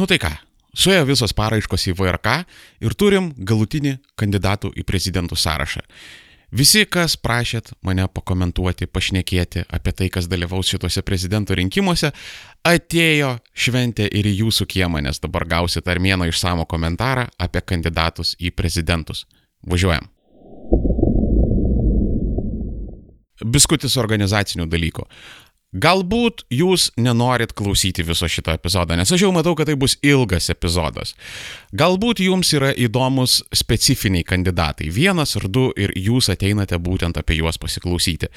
Nu tai ką, suėjo visos paraiškos į VRK ir turim galutinį kandidatų į prezidentų sąrašą. Visi, kas prašėt mane pakomentuoti, pašnekėti apie tai, kas dalyvaus šituose prezidento rinkimuose, atėjo šventė ir į jūsų kiemą, nes dabar gausit armėno išsamų komentarą apie kandidatus į prezidentus. Važiuojam. Biskutis organizacinių dalykų. Galbūt jūs nenorit klausyti viso šito epizodo, nes aš jau matau, kad tai bus ilgas epizodas. Galbūt jums yra įdomus specifiniai kandidatai, vienas ar du, ir jūs ateinate būtent apie juos pasiklausyti.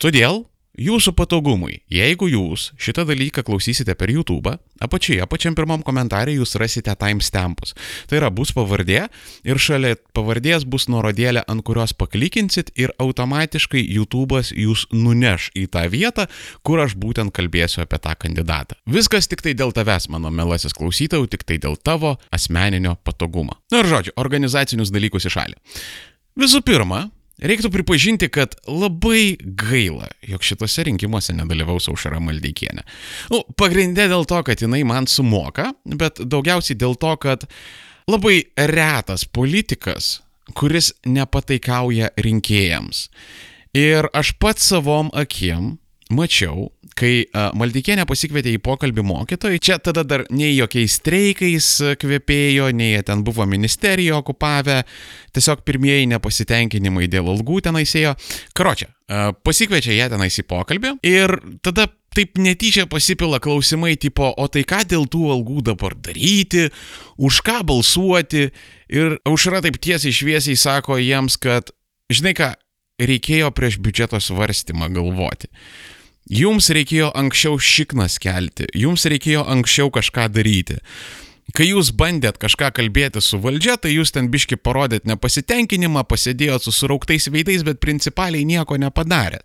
Todėl Jūsų patogumui, jeigu jūs šitą dalyką klausysite per YouTube, apačioje, pačiam pirmam komentarė jūs rasite timestampus. Tai yra bus pavardė ir šalia pavardės bus nuorodėlė, ant kurios paklikinsit ir automatiškai YouTube'as jūs nuneš į tą vietą, kur aš būtent kalbėsiu apie tą kandidatą. Viskas tik tai dėl tavęs, mano melasis klausytojų, tik tai dėl tavo asmeninio patogumo. Na ir žodžiu, organizacinius dalykus į šalį. Visų pirma, Reiktų pripažinti, kad labai gaila, jog šituose rinkimuose nedalyvaus Aušara Maldeikienė. Nu, pagrindė dėl to, kad jinai man sumoka, bet daugiausiai dėl to, kad labai retas politikas, kuris nepataikauja rinkėjams. Ir aš pats savom akiem mačiau, kai Maldikienė pasikvietė į pokalbį mokytojai, čia tada dar nei jokiais streikais kvepėjo, nei ten buvo ministeriją okupavę, tiesiog pirmieji nepasitenkinimai dėl algų tenais ėjo. Karočią, pasikviečia ją tenais į pokalbį ir tada taip netyčia pasipila klausimai tipo, o tai ką dėl tų algų dabar daryti, už ką balsuoti ir aušra taip tiesiai šviesiai sako jiems, kad, žinai ką, reikėjo prieš biudžeto svarstymą galvoti. Jums reikėjo anksčiau šiknas kelti, jums reikėjo anksčiau kažką daryti. Kai jūs bandėt kažką kalbėti su valdžia, tai jūs ten biški parodėt nepasitenkinimą, pasėdėjot su surauktais veidais, bet principaliai nieko nepadarėt.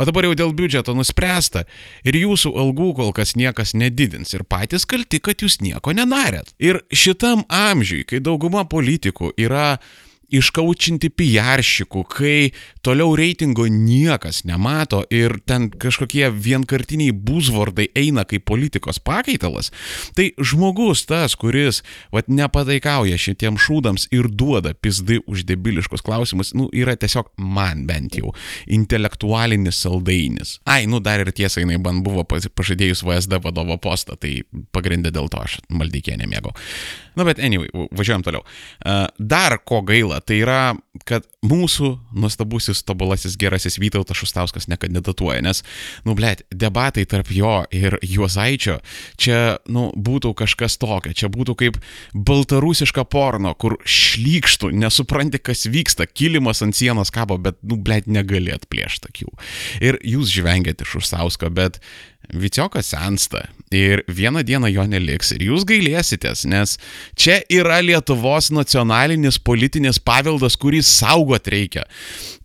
O dabar jau dėl biudžeto nuspręsta ir jūsų algų kol kas niekas nedidins ir patys kalti, kad jūs nieko nedarėt. Ir šitam amžiui, kai dauguma politikų yra iškaučinti pijaršikų, kai toliau reitingo niekas nemato ir ten kažkokie vienkartiniai buzvordai eina kaip politikos pakaitalas, tai žmogus tas, kuris vat, nepataikauja šitiem šūdams ir duoda pizdai už debiliškus klausimus, nu, yra tiesiog man bent jau intelektualinis saldainis. Ai, nu dar ir tiesa, jinai man buvo pažadėjus VSD vadovo postą, tai pagrindė dėl to aš maldykė nemėgau. Na, bet anyway, važiuojam toliau. Dar ko gaila, tai yra, kad mūsų nuostabusis, tobulasis, gerasis Vytautas Šustauskas nekandidatuoja, nes, nu, blėt, debatai tarp jo ir Juozaičio čia, nu, būtų kažkas tokio, čia būtų kaip baltarusiška porno, kur šlykštų, nesupranti, kas vyksta, kilimas ant sienos kabo, bet, nu, blėt, negali atplėšti akių. Ir jūs žvengiate iš Šustausko, bet Viciokas sensta ir vieną dieną jo neliks ir jūs gailėsitės, nes čia yra Lietuvos nacionalinis politinis paveldas, kurį saugot reikia.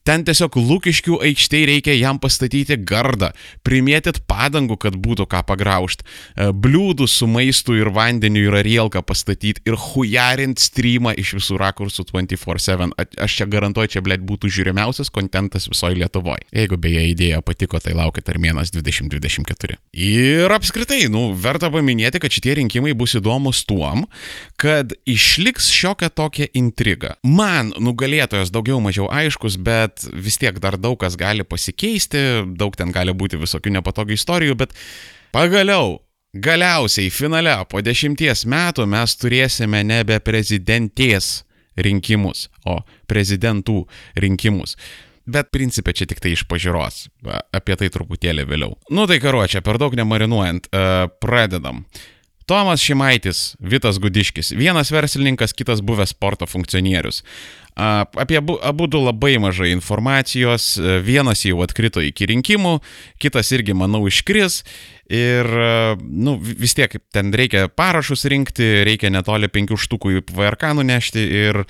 Ten tiesiog Lukiškių aikštėje reikia jam pastatyti gardą, primėtit padangų, kad būtų ką pagraužti, e, bliūdų su maistu ir vandeniu ir arielką pastatyti ir hujarint streamą iš visų rakursų 24-7. Aš čia garantuoju, čia blėt būtų žiūrimiausias kontentas visoje Lietuvoje. Jeigu beje idėja patiko, tai laukit Armėnas 2024. Ir apskritai, nu, verta paminėti, kad šitie rinkimai bus įdomus tuom, kad išliks šiokia tokia intriga. Man nugalėtojas daugiau mažiau aiškus, bet kad vis tiek dar daug kas gali pasikeisti, daug ten gali būti visokių nepatogių istorijų, bet pagaliau, galiausiai finale po dešimties metų mes turėsime nebe prezidentės rinkimus, o prezidentų rinkimus. Bet principė čia tik tai iš pažiūros. Apie tai truputėlį vėliau. Nu tai karuočia, per daug nemarinuojant, uh, pradedam. Tomas Šimaitis, Vitas Gudiškis, vienas verslininkas, kitas buvęs sporto funkcionierius. Apie abu, abu du labai mažai informacijos, vienas jau atkrito iki rinkimų, kitas irgi, manau, iškris. Ir, nu, vis tiek ten reikia parašus rinkti, reikia netoli penkių štukų į VRK nunešti ir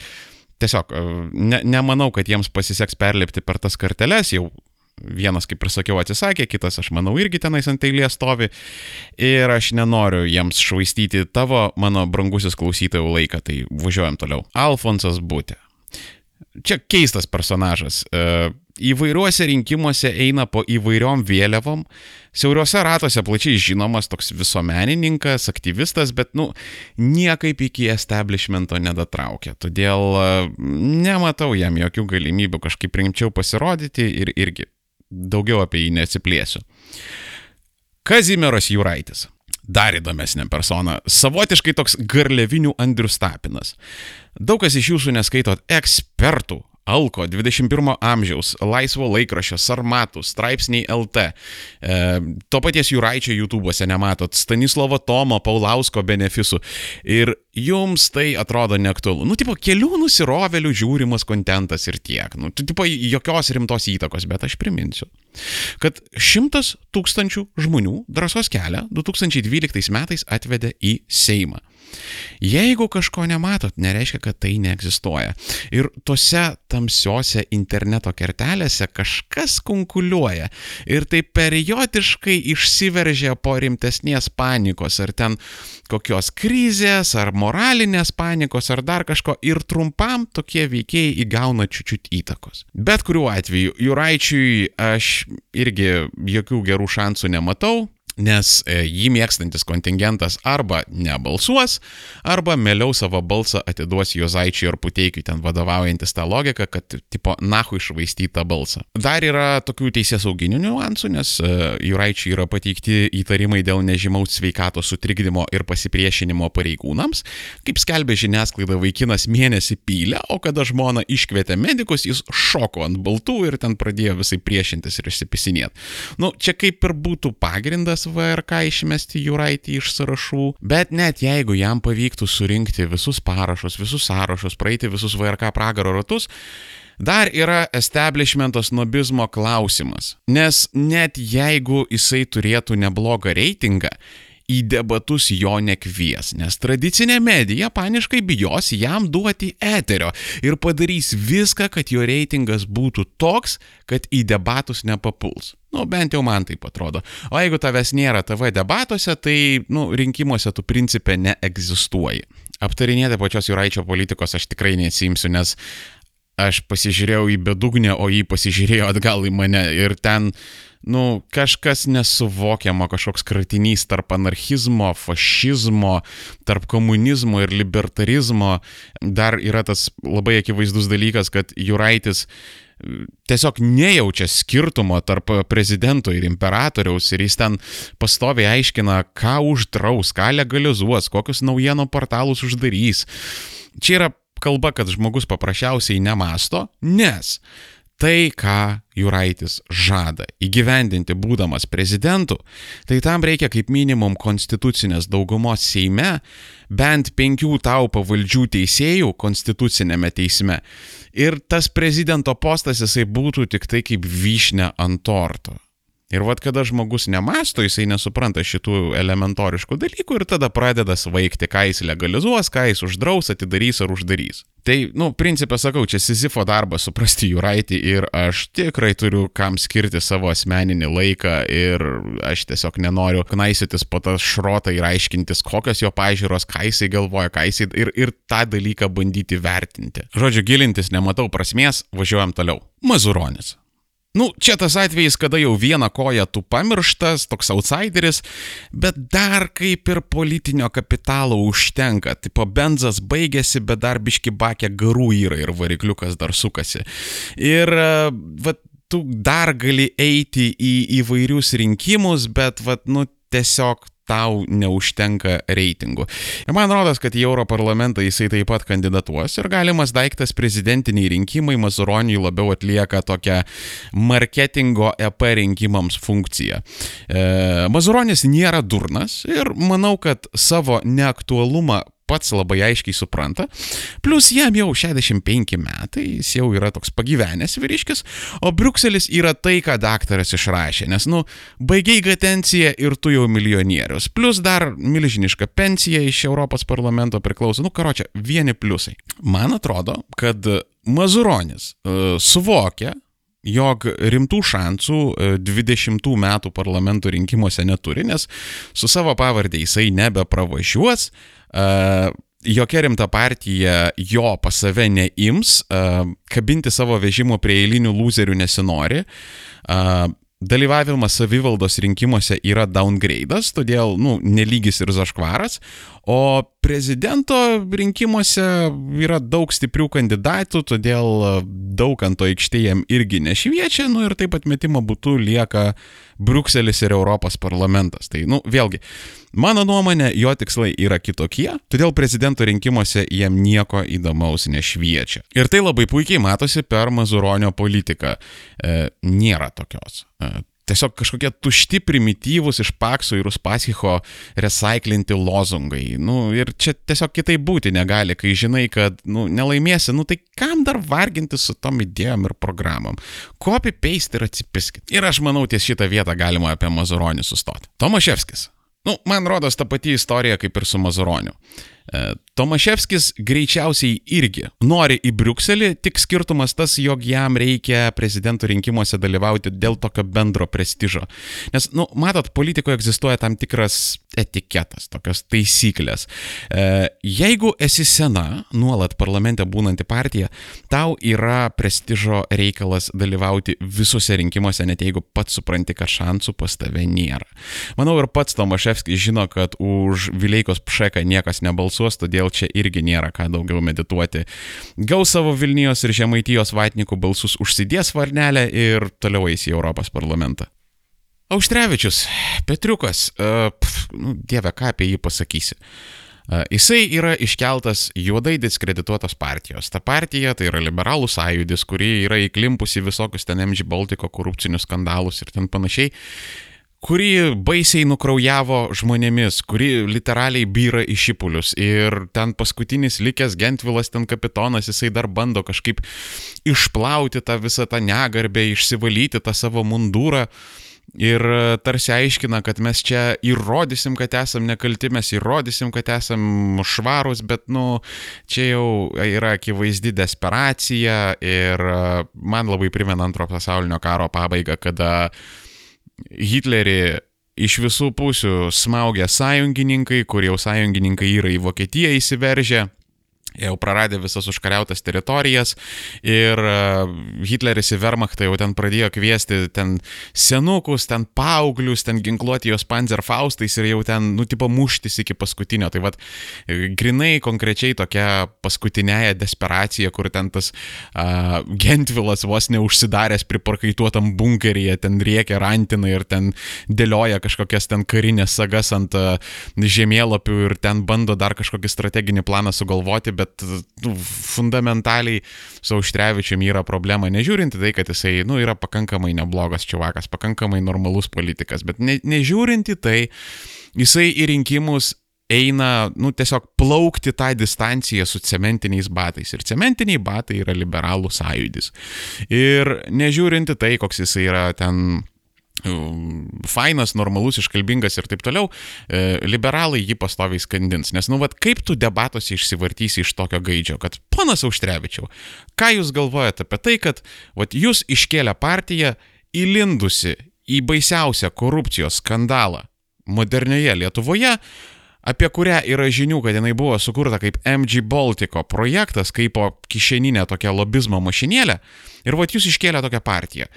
tiesiog ne, nemanau, kad jiems pasiseks perlipti per tas karteles, jau vienas, kaip ir sakiau, atsisakė, kitas, aš manau, irgi tenais ant eilės stovi. Ir aš nenoriu jiems švaistyti tavo, mano brangusis klausytojų laiką, tai važiuojam toliau. Alfonsas Būtė čia keistas personažas. E, įvairiuose rinkimuose eina po įvairiom vėliavom, siauriuose ratuose plačiai žinomas toks visuomenininkas, aktyvistas, bet, nu, niekaip iki establishmento nedatraukia. Todėl e, nematau jam jokių galimybių kažkaip rimčiau pasirodyti ir irgi daugiau apie jį nesiplėsiu. Kazimieras Juraitis. Dar įdomesnė persona. Savotiškai toks garlevinių Andrius Tapinas. Daug kas iš jūsų neskaitot ekspertų Alko 21 amžiaus, laisvo laikraščio, Sarmatų, straipsniai LT, e, to paties Juraičio YouTube'ose nematot, Stanislovo Tomo, Paulausko benefisų ir jums tai atrodo neaktualu. Nu, tipo, kelių nusirovelių žiūrimas kontentas ir tiek. Nu, tipo, jokios rimtos įtakos, bet aš priminsiu, kad šimtas tūkstančių žmonių drąsos kelią 2012 metais atvedė į Seimą. Jeigu kažko nematot, nereiškia, kad tai neegzistuoja. Ir tose tamsiose interneto kertelėse kažkas kunkuliuoja. Ir tai periodiškai išsiveržia po rimtesnės panikos, ar ten kokios krizės, ar moralinės panikos, ar dar kažko. Ir trumpam tokie veikėjai įgauna čiučiut įtakos. Bet kuriuo atveju, Juraičiui aš irgi jokių gerų šansų nematau nes e, jį mėgstantis kontingentas arba nebalsuos, arba mieliau savo balsą atiduos Jozaičiui ar Puteikiui, ten vadovaujantis tą logiką, kad tipo nahu išvaistytą balsą. Dar yra tokių teisės sauginių niuansų, nes e, Juraičiui yra pateikti įtarimai dėl nežymaus sveikatos sutrikdymo ir pasipriešinimo pareigūnams. Kaip skelbė žiniasklaida, vaikinas mėnesį pylė, o kada žmona iškvietė medikus, jis šoko ant baltų ir ten pradėjo visai priešintis ir išsipisinėti. Nu, čia kaip ir būtų pagrindas VRK išmesti Juraitį iš sąrašų, bet net jeigu jam pavyktų surinkti visus parašus, visus sąrašus, praeiti visus VRK pragaro ratus, Dar yra establishmento snobizmo klausimas, nes net jeigu jisai turėtų neblogą reitingą, į debatus jo nekvies, nes tradicinė medija paniškai bijos jam duoti eterio ir padarys viską, kad jo reitingas būtų toks, kad į debatus nepapuls. Nu, bent jau man taip atrodo. O jeigu tavęs nėra TV debatuose, tai, nu, rinkimuose tu principė neegzistuoji. Aptarinėti pačios Juraičio politikos aš tikrai nesimsiu, nes aš pasižiūrėjau į bedugnę, o jį pasižiūrėjo atgal į mane ir ten, nu, kažkas nesuvokiama, kažkoks kratinys tarp anarchizmo, fašizmo, tarp komunizmo ir libertarizmo. Dar yra tas labai akivaizdus dalykas, kad Juraitis tiesiog nejaučia skirtumo tarp prezidento ir imperatoriaus ir jis ten pastoviai aiškina, ką uždraus, ką legalizuos, kokius naujienų portalus uždarys. Čia yra kalba, kad žmogus paprasčiausiai nemasto, nes tai, ką Juraitis žada įgyvendinti būdamas prezidentu, tai tam reikia kaip minimum konstitucinės daugumos Seime, bent penkių tau pavaldžių teisėjų konstitucinėme teisme. Ir tas prezidento postas jisai būtų tik tai kaip vyšne ant torto. Ir vad kada žmogus nemasto, jisai nesupranta šitų elementoriškų dalykų ir tada pradeda svaigti, ką jis legalizuos, ką jis uždraus, atidarys ar uždarys. Tai, nu, principė sakau, čia Sizifo darbas suprasti Juraitį ir aš tikrai turiu kam skirti savo asmeninį laiką ir aš tiesiog nenoriu knaisytis po tą šrotą ir aiškintis, kokios jo pažiūros, ką jisai galvoja, ką jisai ir, ir tą dalyką bandyti vertinti. Žodžiu, gilintis nematau prasmės, važiuojam toliau. Mazuronis. Nu, čia tas atvejis, kada jau vieną koją tu pamirštas, toks outsideris, bet dar kaip ir politinio kapitalo užtenka. Tipo, benzas baigėsi, bet dar biški bakė garų yra ir varikliukas dar sukasi. Ir, e, va, tu dar gali eiti į įvairius rinkimus, bet, va, nu, tiesiog tau neužtenka reitingų. Ir man rodos, kad į Europarlamentą jisai taip pat kandidatuos ir galimas daiktas prezidentiniai rinkimai Mazuroniui labiau atlieka tokią marketingo EP rinkimams funkciją. E, Mazuronis nėra durnas ir manau, kad savo neaktualumą pats labai aiškiai supranta. Plus jam jau 65 metai, jis jau yra toks pagyvenęs vyriškis, o Bruxelis yra tai, ką daktaras išrašė, nes, nu, baigiai gatenciją ir tu jau milijonierius. Plus dar milžiniška pensija iš Europos parlamento priklauso, nu, karočią, vieni pliusai. Man atrodo, kad Mazuronis uh, suvokia, jog rimtų šansų 20 metų parlamento rinkimuose neturi, nes su savo pavardė jisai nebepravažiuos, jokia rimta partija jo pas save neims, kabinti savo vežimo prie eilinių loserių nesinori. Dalyvavimas savivaldos rinkimuose yra downgrade'as, todėl, nu, nelygis ir zaškvaras, o prezidento rinkimuose yra daug stiprių kandidatų, todėl daug ant to aikštėje jam irgi nešviečia, nu ir taip atmetimo būtų lieka Bruxelis ir Europos parlamentas. Tai, nu, vėlgi, mano nuomonė, jo tikslai yra kitokie, todėl prezidento rinkimuose jam nieko įdomaus nešviečia. Ir tai labai puikiai matosi per Mazuronio politiką. E, nėra tokios. E, tiesiog kažkokie tušti, primityvūs iš Pakso ir Uspaskicho recyclinti lozungai. Nu, ir čia tiesiog kitaip būti negali, kai žinai, kad nu, nelaimėsi, nu tai kam dar varginti su tom idėjom ir programom? Copy paste ir atsipiskit. Ir aš manau, ties šitą vietą galima apie Mazuronį sustoti. Tomaševskis. Nu, man rodos ta pati istorija kaip ir su Mazuroniu. E, Tomaševskis greičiausiai irgi nori į Briukselį, tik skirtumas tas, jog jam reikia prezidento rinkimuose dalyvauti dėl tokio bendro prestižo. Nes, nu, matot, politikoje egzistuoja tam tikras etiketas, tokios taisyklės. E, jeigu esi sena, nuolat parlamente būnanti partija, tau yra prestižo reikalas dalyvauti visuose rinkimuose, net jeigu pats supranti, kad šansų pas tave nėra. Manau ir pats Tomaševskis žino, kad už Vileikos pšeką niekas nebalsuos, todėl čia irgi nėra ką daugiau medituoti. Gaus savo Vilnijos ir Žemaitijos vatnikų balsus užsidės varnelę ir toliau eis į Europos parlamentą. Auštrevičius, Petriukas, uh, pf, nu, dieve, ką apie jį pasakysi. Uh, jisai yra iškeltas juodai diskredituotos partijos. Ta partija tai yra liberalų sąjūdis, kuri yra įklimpusi visokius ten MG Baltiko korupcinius skandalus ir ten panašiai kuri baisiai nukraujavo žmonėmis, kuri literaliai byra į šipulius. Ir ten paskutinis likęs Gentvilas, ten kapitonas, jisai dar bando kažkaip išplauti tą visą tą negarbę, išsivalyti tą savo mundūrą. Ir tarsi aiškina, kad mes čia įrodysim, kad esam nekalti, mes įrodysim, kad esam švarūs, bet, nu, čia jau yra akivaizdi desperacija ir man labai primena antro pasaulinio karo pabaigą, kada Hitlerį iš visų pusių smaugia sąjungininkai, kur jau sąjungininkai yra į Vokietiją įsiveržę jau praradė visas užkariautas teritorijas ir e, Hitleris į Wehrmachtą jau ten pradėjo kviesti ten senukus, ten paauglius, ten ginkluoti jos panzerfaustais ir jau ten, nu, tipo muštis iki paskutinio. Tai vad, grinai konkrečiai tokia paskutinėja desperacija, kur ten tas uh, Gentvilas vos neužsidaręs priparkaituotam bunkeryje, ten riekia rantinai ir ten dėlioja kažkokias ten karinės sagas ant uh, žemėlapių ir ten bando dar kažkokį strateginį planą sugalvoti, bet bet nu, fundamentaliai su Auštrevičiumi yra problema, nežiūrint tai, kad jisai nu, yra pakankamai neblogas čiavakas, pakankamai normalus politikas, bet ne, nežiūrint į tai, jisai į rinkimus eina, nu, tiesiog plaukti tą distanciją su cementiniais batais. Ir cementiniai batai yra liberalų sąjūdis. Ir nežiūrinti tai, koks jisai yra ten fainas, normalus, iškalbingas ir taip toliau, e, liberalai jį pastoviai skandins. Nes, nu, vad, kaip tu debatuose išsivartysi iš tokio gaidžio, kad ponas Auštrevičiau, ką jūs galvojate apie tai, kad, vad, jūs iškėlė partiją įlindusi į baisiausią korupcijos skandalą modernioje Lietuvoje, apie kurią yra žinių, kad jinai buvo sukurta kaip MG Baltico projektas, kaip kišeninė tokia lobizmo mašinėlė, ir vad jūs iškėlė tokią partiją.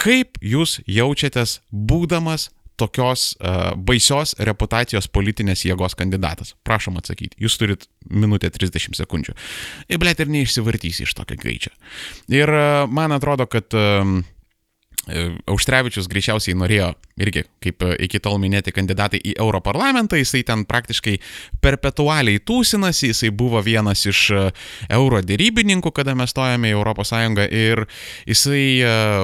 Kaip jūs jaučiatės būdamas tokios uh, baisios reputacijos politinės jėgos kandidatas? Prašom atsakyti. Jūs turit minutę 30 sekundžių. Ir blėt ir neišsivartysi iš tokio greičio. Ir uh, man atrodo, kad uh, Auštrevičius greičiausiai norėjo irgi, kaip e, iki tol minėti kandidatai į Europarlamentą, jisai ten praktiškai perpetualiai tūsinasi, jisai buvo vienas iš e, euro dėrybininkų, kada mes stojame į ES ir jisai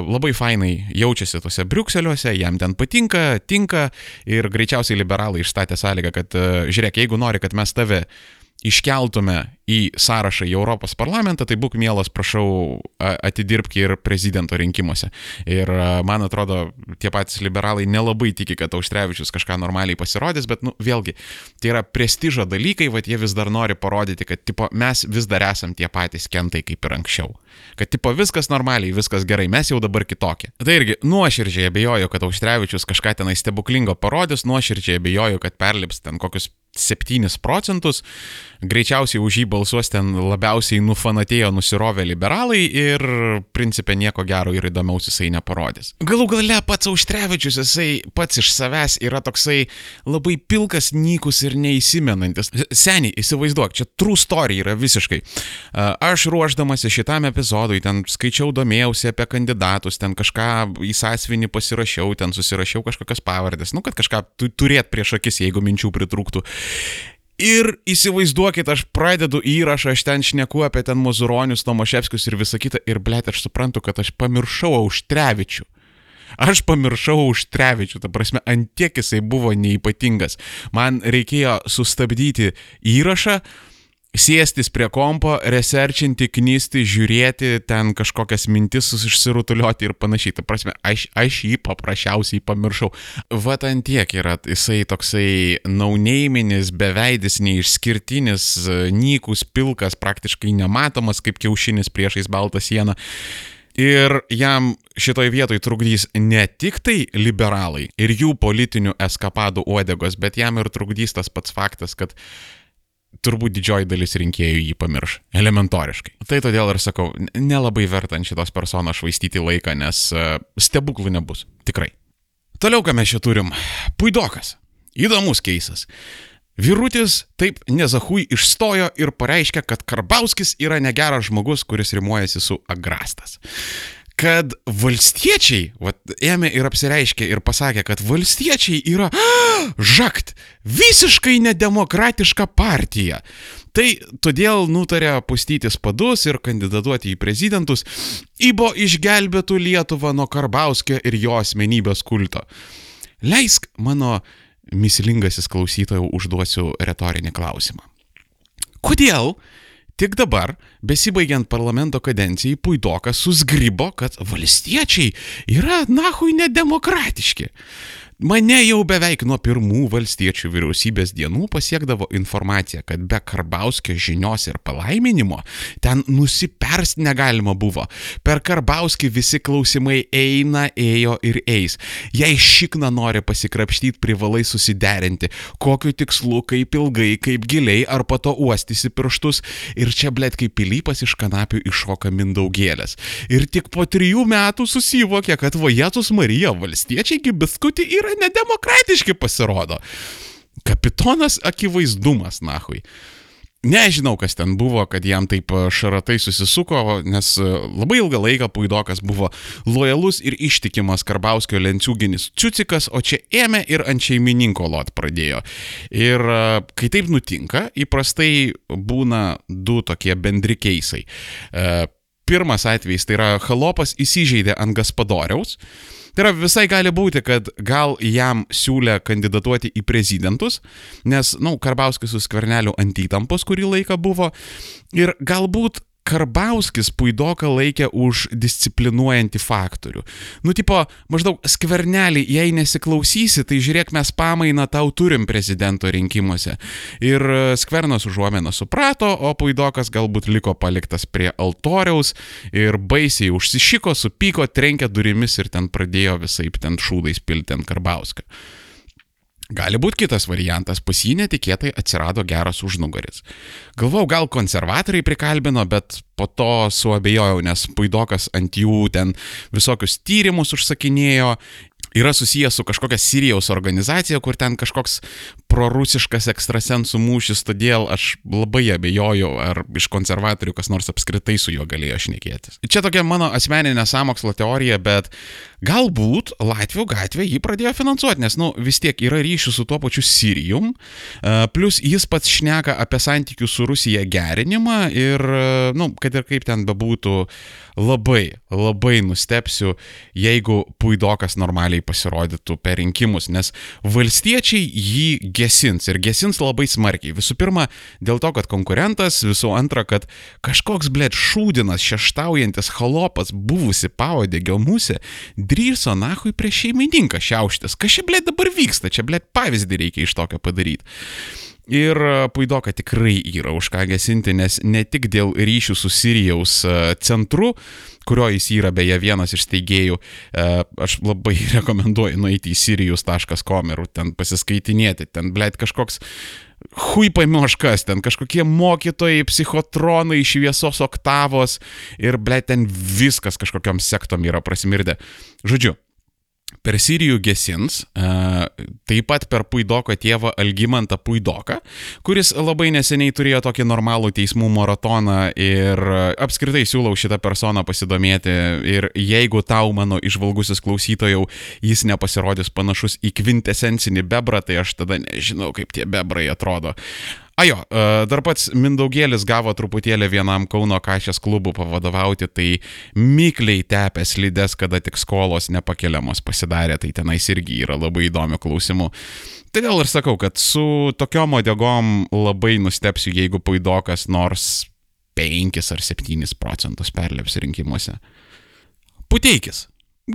labai fainai jaučiasi tose Briukseliuose, jam ten patinka, tinka ir greičiausiai liberalai išstatė sąlygą, kad žiūrėk, jeigu nori, kad mes tave iškeltume į sąrašą į Europos parlamentą, tai būk mielas, prašau, atidirbki ir prezidento rinkimuose. Ir man atrodo, tie patys liberalai nelabai tiki, kad Auštrevičius kažką normaliai pasirodys, bet, nu, vėlgi, tai yra prestižo dalykai, va jie vis dar nori parodyti, kad, tipo, mes vis dar esam tie patys kentai kaip ir anksčiau. Kad, tipo, viskas normaliai, viskas gerai, mes jau dabar kitokie. Tai irgi nuoširdžiai abejoju, kad Auštrevičius kažką tenai stebuklingo parodys, nuoširdžiai abejoju, kad perlips ten kokius 7 procentus, greičiausiai už jį balsuos ten labiausiai nufanatėjo nusirovę liberalai ir principė nieko gero ir įdomiaus jisai neparodys. Galų gale pats Auštrevičius, jisai pats iš savęs yra toksai labai pilkas, nykus ir neįsimenantis. Seniai, įsivaizduok, čia true story yra visiškai. Aš ruoždamasi šitam epizodui, ten skaičiau, domėjausi apie kandidatus, ten kažką į sąsvinį pasirašiau, ten susirašiau kažkokias pavardės, nu kad kažką turėt prieš akis, jeigu minčių pritrūktų. Ir įsivaizduokit, aš pradedu įrašą, aš ten šneku apie ten Mozuronius, Tomaševskius ir visą kitą, ir blėt, aš suprantu, kad aš pamiršau Auštrevičių. Aš pamiršau Auštrevičių, ta prasme, antiek jisai buvo neįpatingas. Man reikėjo sustabdyti įrašą, sėstis prie kompo, researchinti, knysti, žiūrėti, ten kažkokias mintis išsirutuliuoti ir panašiai. Ta prasme, aš, aš jį paprasčiausiai pamiršau. Vat ant tiek yra jisai toksai nauneiminis, beveidis, neišskirtinis, nykus, pilkas, praktiškai nematomas kaip kiaušinis priešais baltą sieną. Ir jam šitoj vietoj trukdys ne tik tai liberalai ir jų politinių eskapadų uodegos, bet jam ir trukdys tas pats faktas, kad turbūt didžioji dalis rinkėjų jį pamirš. Elementoriškai. Tai todėl ir sakau, nelabai verta ant šitos personos švaistyti laiką, nes uh, stebuklų nebus. Tikrai. Toliau, ką mes čia turim. Puidokas. Įdomus keisas. Vyrutis taip nezahui išstojo ir pareiškė, kad Karbauskis yra negeras žmogus, kuris rimuojasi su agrastas kad valstiečiai, vat, ėmė ir apsireiškė ir pasakė, kad valstiečiai yra žakt, visiškai nedemokratiška partija. Tai todėl nutarė pustytis padus ir kandidatuoti į prezidentus, įbo išgelbėtų Lietuvą nuo Karbauskio ir jo asmenybės kulto. Leisk mano mislingasis klausytojų užduosiu retorinį klausimą. Kodėl Tik dabar, besibaigiant parlamento kadencijai, Puidokas susgrybo, kad valstiečiai yra nahui nedemokratiški. Mane jau beveik nuo pirmų valstiečių vyriausybės dienų pasiekdavo informacija, kad be Karbauskio žinios ir palaiminimo ten nusiperst negalima buvo. Per Karbauskį visi klausimai eina, ėjo ir eis. Jei šikna nori pasikrapštyti, privalai susiderinti, kokiu tikslu, kaip ilgai, kaip giliai, ar po to uostysi pirštus ir čia blėt kaip pilypas iš kanapių iššoka mindaugėlės. Ir tik po trijų metų susivokė, kad Vajetus Marija valstiečiai kaip biskutį yra nedemokratiški pasirodo. Kapitonas akivaizdumas, nahui. Nežinau, kas ten buvo, kad jam taip e, šaratai susisuko, nes e, labai ilgą laiką Puidokas buvo lojalus ir ištikimas Karbauskio lenciūginis Čiucikas, o čia ėmė ir ant šeimininko lot pradėjo. Ir e, kai taip nutinka, įprastai būna du tokie bendri keisai. Pirmas atvejis tai yra Halopas įsižeidė ant Gaspadoriaus. Tai yra visai gali būti, kad gal jam siūlė kandidatuoti į prezidentus, nes, na, nu, Karbauskis su skverneliu ant įtampos kurį laiką buvo. Ir galbūt Karbauskis Puidoką laikė už disciplinuojantį faktorių. Nu, tipo, maždaug skvernelį, jei nesiklausysi, tai žiūrėk, mes pamainą tau turim prezidento rinkimuose. Ir e, skvernas užuomeną suprato, o Puidokas galbūt liko paliktas prie altoriaus ir baisiai užsišiko, supyko, trenkė durimis ir ten pradėjo visai ten šūdais pilti ant Karbauską. Gali būti kitas variantas, pas jį netikėtai atsirado geras užnugaris. Galvau, gal konservatoriai prikalbino, bet po to suabejojau, nes Puidokas ant jų ten visokius tyrimus užsakinėjo yra susijęs su kažkokia Sirijos organizacija, kur ten kažkoks prorusiškas ekstrasensų mūšis, todėl aš labai abejoju, ar iš konservatorių kas nors apskritai su juo galėjo šnekėtis. Čia tokia mano asmeninė samokslo teorija, bet Galbūt Latvijų gatvė jį pradėjo finansuoti, nes, nu, vis tiek yra ryšių su tuo pačiu Sirijum, uh, plus jis pats šneka apie santykių su Rusija gerinimą ir, uh, nu, kad ir kaip ten bebūtų, labai, labai nustepsiu, jeigu Puidokas normaliai pasirodytų per rinkimus, nes valstiečiai jį gesins ir gesins labai smarkiai. Visų pirma, dėl to, kad konkurentas, visų antra, kad kažkoks, blėt, šūdinas, šeštaujantis halopas, buvusi pavadėgio musė, drįso nahui prieš šeimininką šiauštis. Kas čia, blėt, dabar vyksta? Čia, blėt, pavyzdį reikia iš tokio padaryti. Ir Puidoka tikrai yra už ką gesinti, nes ne tik dėl ryšių su Sirijaus centru, kurio jis yra beje vienas iš steigėjų, aš labai rekomenduoju nueiti į sirijus.com ir ten pasiskaitinėti, ten, blėt, kažkoks hui paimioškas, ten kažkokie mokytojai, psichotronai, šviesos oktavos ir, ble, ten viskas kažkokiam sektom yra prasimirdę. Žodžiu, per Sirijų gesins, taip pat per Puidoko tėvą Algimantą Puidoką, kuris labai neseniai turėjo tokį normalų teismų maratoną ir apskritai siūlau šitą personą pasidomėti ir jeigu tau mano išvalgusis klausytojau jis nepasirodys panašus į kvintesencinį bebrą, tai aš tada nežinau, kaip tie bebrai atrodo. Ajo, dar pats Mindaugėlis gavo truputėlį vienam Kauno kažės klubų pavadovauti, tai mikliai tepė slides, kada tik skolos nepakeliamos pasidarė, tai tenais irgi yra labai įdomių klausimų. Todėl ir sakau, kad su tokiom odegom labai nustepsiu, jeigu Puidokas nors 5 ar 7 procentus perlips rinkimuose. Puteikis.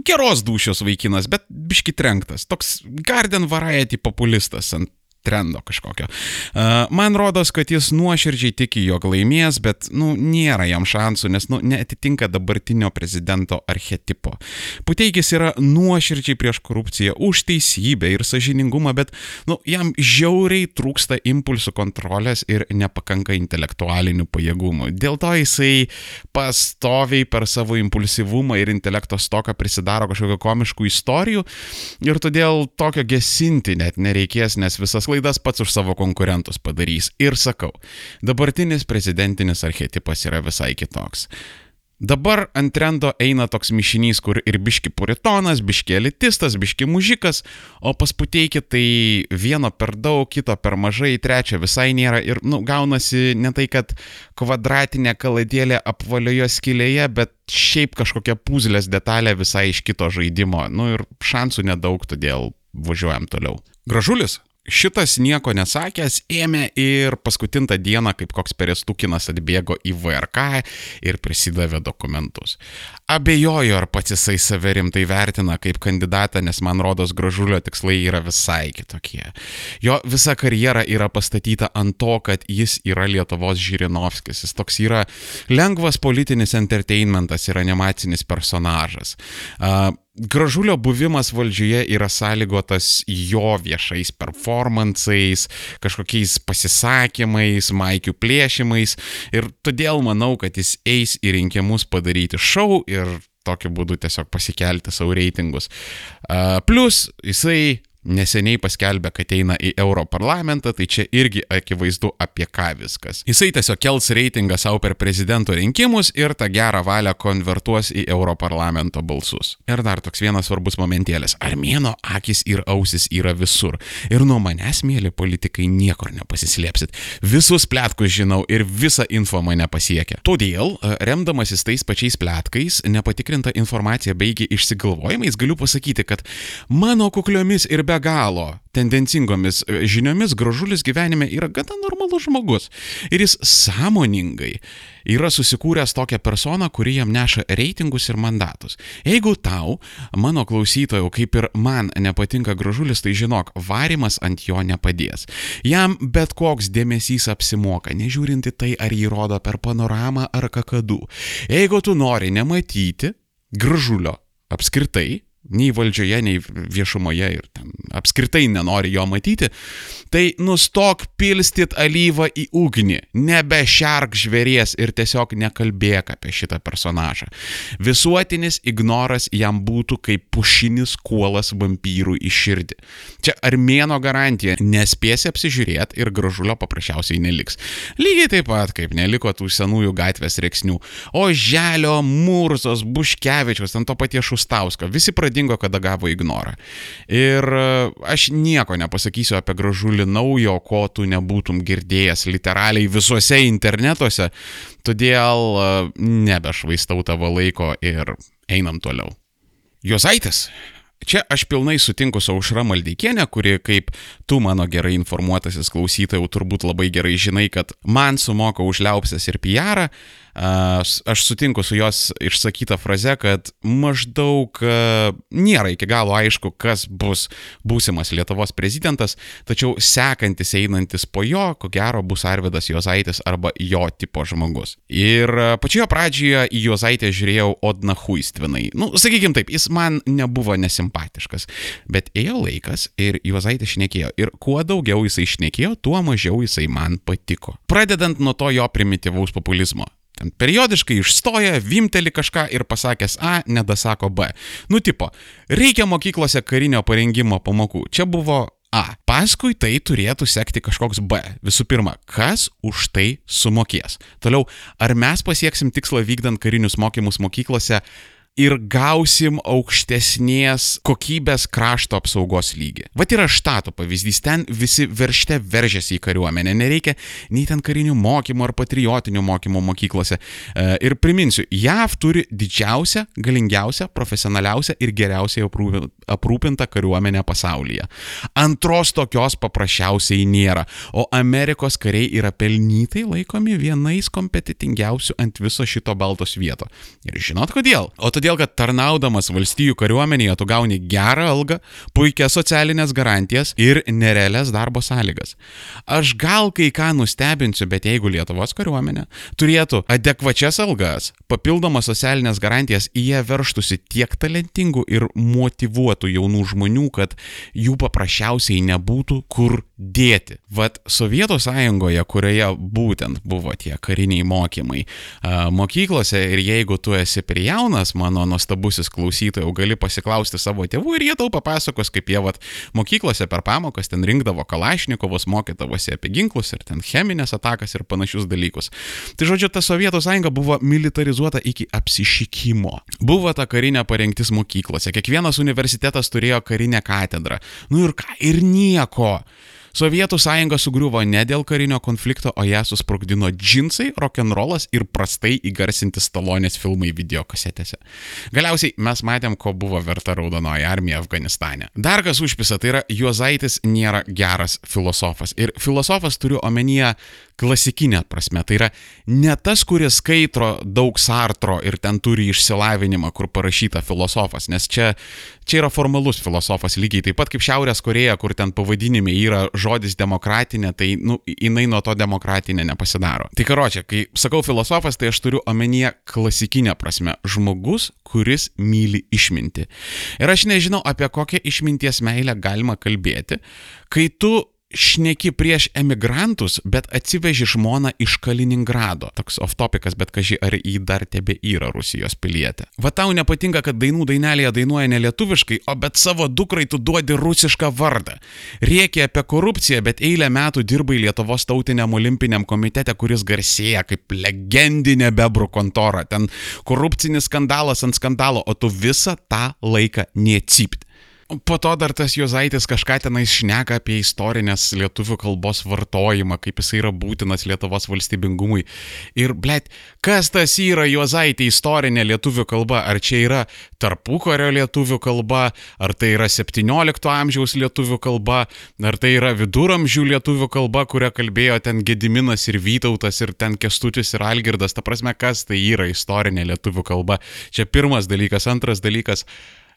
Geros dušios vaikinas, bet biški trenktas. Toks Garden Variety populistas ant trendo kažkokio. Man rodos, kad jis nuoširdžiai tiki, jog laimės, bet, nu, nėra jam šansų, nes, nu, netitinka dabartinio prezidento archetipo. Puteikis yra nuoširdžiai prieš korupciją, už teisybę ir sažiningumą, bet, nu, jam žiauriai trūksta impulsų kontrolės ir nepakanka intelektualinių pajėgumų. Dėl to jisai pastoviai per savo impulsyvumą ir intelekto stoką prisidaro kažkokio komiškų istorijų ir todėl tokio gesinti net nereikės, nes visas klaidas klaidas pats už savo konkurentus padarys. Ir sakau, dabartinis prezidentinis archetipas yra visai kitoks. Dabar ant trendo eina toks mišinys, kur ir biški puritonas, biški elitistas, biški mužikas, o pas puteikį tai vieno per daug, kito per mažai, trečio visai nėra ir, nu, gaunasi ne tai, kad kvadratinė kaladėlė apvalioje skilėje, bet šiaip kažkokia puzlės detalė visai iš kito žaidimo, nu ir šansų nedaug, todėl važiuojam toliau. Gražulis, Šitas nieko nesakęs ėmė ir paskutintą dieną, kaip koks perestukinas atbėgo į VRK ir prisidavė dokumentus. Abejoju, ar pats jisai save rimtai vertina kaip kandidatą, nes man rodos gražulio tikslai yra visai kitokie. Jo visa karjera yra pastatyta ant to, kad jis yra Lietuvos Žirinovskis. Jis toks yra lengvas politinis entertainmentas ir animacinis personažas. Uh, Gražulio buvimas valdžioje yra sąlygotas jo viešais performansais, kažkokiais pasisakymais, maikių plėšimais ir todėl manau, kad jis eis į rinkimus padaryti šau ir tokiu būdu tiesiog pasikelti savo reitingus. Plus jisai neseniai paskelbė, kad eina į Europarlamentą, tai čia irgi akivaizdu apie ką viskas. Jisai tiesiog kels reitingą savo per prezidento rinkimus ir tą gerą valią konvertuos į Europarlamento balsus. Ir dar toks vienas svarbus momentėlis. Armėno akis ir ausis yra visur. Ir nuo manęs, mėly politikai, niekur nepasislėpsit. Visus plėtkus žinau ir visa info mane pasiekia. Todėl, e, remdamasis tais pačiais plėtkais, nepatikrinta informacija baigi išsigalvojimais, galiu pasakyti, kad mano kukliomis ir be galo tendencingomis e, žiniomis gražulis gyvenime yra gana normalus žmogus. Ir jis sąmoningai yra susikūręs tokią personą, kuri jam neša reitingus ir mandatus. Jeigu tau, mano klausytojų, kaip ir man nepatinka gražulis, tai žinok, varimas ant jo nepadės. Jam bet koks dėmesys apsimoka, nežiūrinti tai, ar jį rodo per panoramą ar kakadu. Jeigu tu nori nematyti gražulio apskritai, nei valdžioje, nei viešumoje ir ten apskritai nenori jo matyti, tai nustok pilstyt alyvą į ugnį, nebešerk žvėries ir tiesiog nekalbėk apie šitą personažą. Visuotinis ignoras jam būtų kaip pušinis kuolas vampyrų į širdį. Čia armėno garantija, nespėsi apsižiūrėti ir gražulio paprasčiausiai neliks. Lygiai taip pat, kaip neliko tų senųjų gatvės reiksnių. O Želio, Murzos, Buškevičius, ant to paties Šustausko, visi pradėjo dingo, kada gavo ignorą. Ir e, aš nieko nepasakysiu apie gražulį naujo, ko tu nebūtum girdėjęs literaliai visuose internetuose, todėl e, nebešvaistau tavo laiko ir einam toliau. Jozaitis Čia aš pilnai sutinku su Aušra Maldeikienė, kuri, kaip tu mano gerai informuotasis klausytojau, turbūt labai gerai žinai, kad man sumoka už liaupsės ir PR, aš sutinku su jos išsakyta fraze, kad maždaug nėra iki galo aišku, kas bus būsimas Lietuvos prezidentas, tačiau sekantis einantis po jo, ko gero bus Arvidas Jozaitis arba jo tipo žmogus. Ir pačioje pradžioje į Jozaitę žiūrėjau odna huistvinai. Nu, sakykim taip, jis man nebuvo nesimpatiškas, bet ėjo laikas ir Jozaitė šnekėjo. Ir kuo daugiau jisai šnekėjo, tuo mažiau jisai man patiko. Pradedant nuo to jo primityvaus populizmo. Ten periodiškai išstoja, vimteli kažką ir pasakęs A, nedasako B. Nu tipo, reikia mokyklose karinio parengimo pamokų. Čia buvo A. Paskui tai turėtų sekti kažkoks B. Visų pirma, kas už tai sumokės? Toliau, ar mes pasieksim tikslą vykdant karinius mokymus mokyklose? Ir gausim aukštesnės kokybės krašto apsaugos lygį. Vat yra štato pavyzdys, ten visi veršte veržiasi į kariuomenę, nereikia nei ten karinių mokymų ar patriotinių mokymų mokyklose. E, ir priminsiu, JAV turi didžiausią, galingiausią, profesionaliausią ir geriausiai aprūpintą kariuomenę pasaulyje. Antros tokios paprasčiausiai nėra, o Amerikos kariai yra pelnytai laikomi vienais kompetitingiausių ant viso šito balto svieto. Ir žinot kodėl? O todėl todėl kad tarnaudamas valstijų kariuomenėje tu gauni gerą algą, puikias socialinės garantijas ir nerealias darbo sąlygas. Aš gal kai ką nustebinsiu, bet jeigu Lietuvos kariuomenė turėtų adekvačias algas, papildomas socialinės garantijas, jie verštųsi tiek talentingų ir motivuotų jaunų žmonių, kad jų paprasčiausiai nebūtų kur dėti. Vat Sovietų sąjungoje, kurioje būtent buvo tie kariniai mokymai mokyklose ir jeigu tu esi per jaunas, mano nuostabusis klausytojau, gali pasiklausti savo tėvų ir jie tau papasakos, kaip jie vat mokyklose per pamokas ten rinkdavo kalašnikovus, mokydavosi apie ginklus ir ten cheminės atakas ir panašius dalykus. Tai žodžiu, ta Sovietų sąjunga buvo militarizuota iki apsišykimo. Buvo ta karinė parengtis mokyklose, kiekvienas universitetas turėjo karinę katedrą. Nu ir ką, ir nieko. Sovietų sąjunga sugriuvo ne dėl karinio konflikto, o ją susprogdino džinsai, rock'n'rollas ir prastai įgarsinti stalonės filmai videokasetėse. Galiausiai mes matėm, ko buvo verta raudonoji armija Afganistane. Dar kas užpisa, tai yra Juozaitis nėra geras filosofas. Ir filosofas turiu omenyje klasikinė prasme. Tai yra ne tas, kuris skaitro daug sartro ir ten turi išsilavinimą, kur parašyta filosofas, nes čia, čia yra formalus filosofas lygiai taip pat kaip Šiaurės Koreja, kur ten pavadinime yra žodis demokratinė, tai nu, jinai nuo to demokratinė nepasidaro. Tai karočią, kai sakau filosofas, tai aš turiu omenyje klasikinę prasme žmogus, kuris myli išminti. Ir aš nežinau, apie kokią išminties meilę galima kalbėti, kai tu šneki prieš emigrantus, bet atsiveži žmoną iš Kaliningrado. Toks off-topikas, bet kažkai ar jį dar tebe yra Rusijos pilietė. Va tau nepatinka, kad dainų dainelėje dainuoja ne lietuviškai, o bet savo dukrai tu duodi rusišką vardą. Riekia apie korupciją, bet eilę metų dirbai Lietuvos tautiniam olimpiniam komitete, kuris garsėja kaip legendinė bebrų kontora. Ten korupcinis skandalas ant skandalo, o tu visą tą laiką neatsipt. Po to dar tas Jozaitis kažką tenais šneka apie istorinės lietuvių kalbos vartojimą, kaip jis yra būtinas Lietuvos valstybingumui. Ir, blėt, kas tas yra Jozaitė istorinė lietuvių kalba? Ar čia yra tarpukario lietuvių kalba, ar tai yra 17 amžiaus lietuvių kalba, ar tai yra viduramžių lietuvių kalba, kurią kalbėjo ten Gediminas ir Vytautas ir ten Kestutis ir Algirdas. Ta prasme, kas tai yra istorinė lietuvių kalba? Čia pirmas dalykas. Antras dalykas.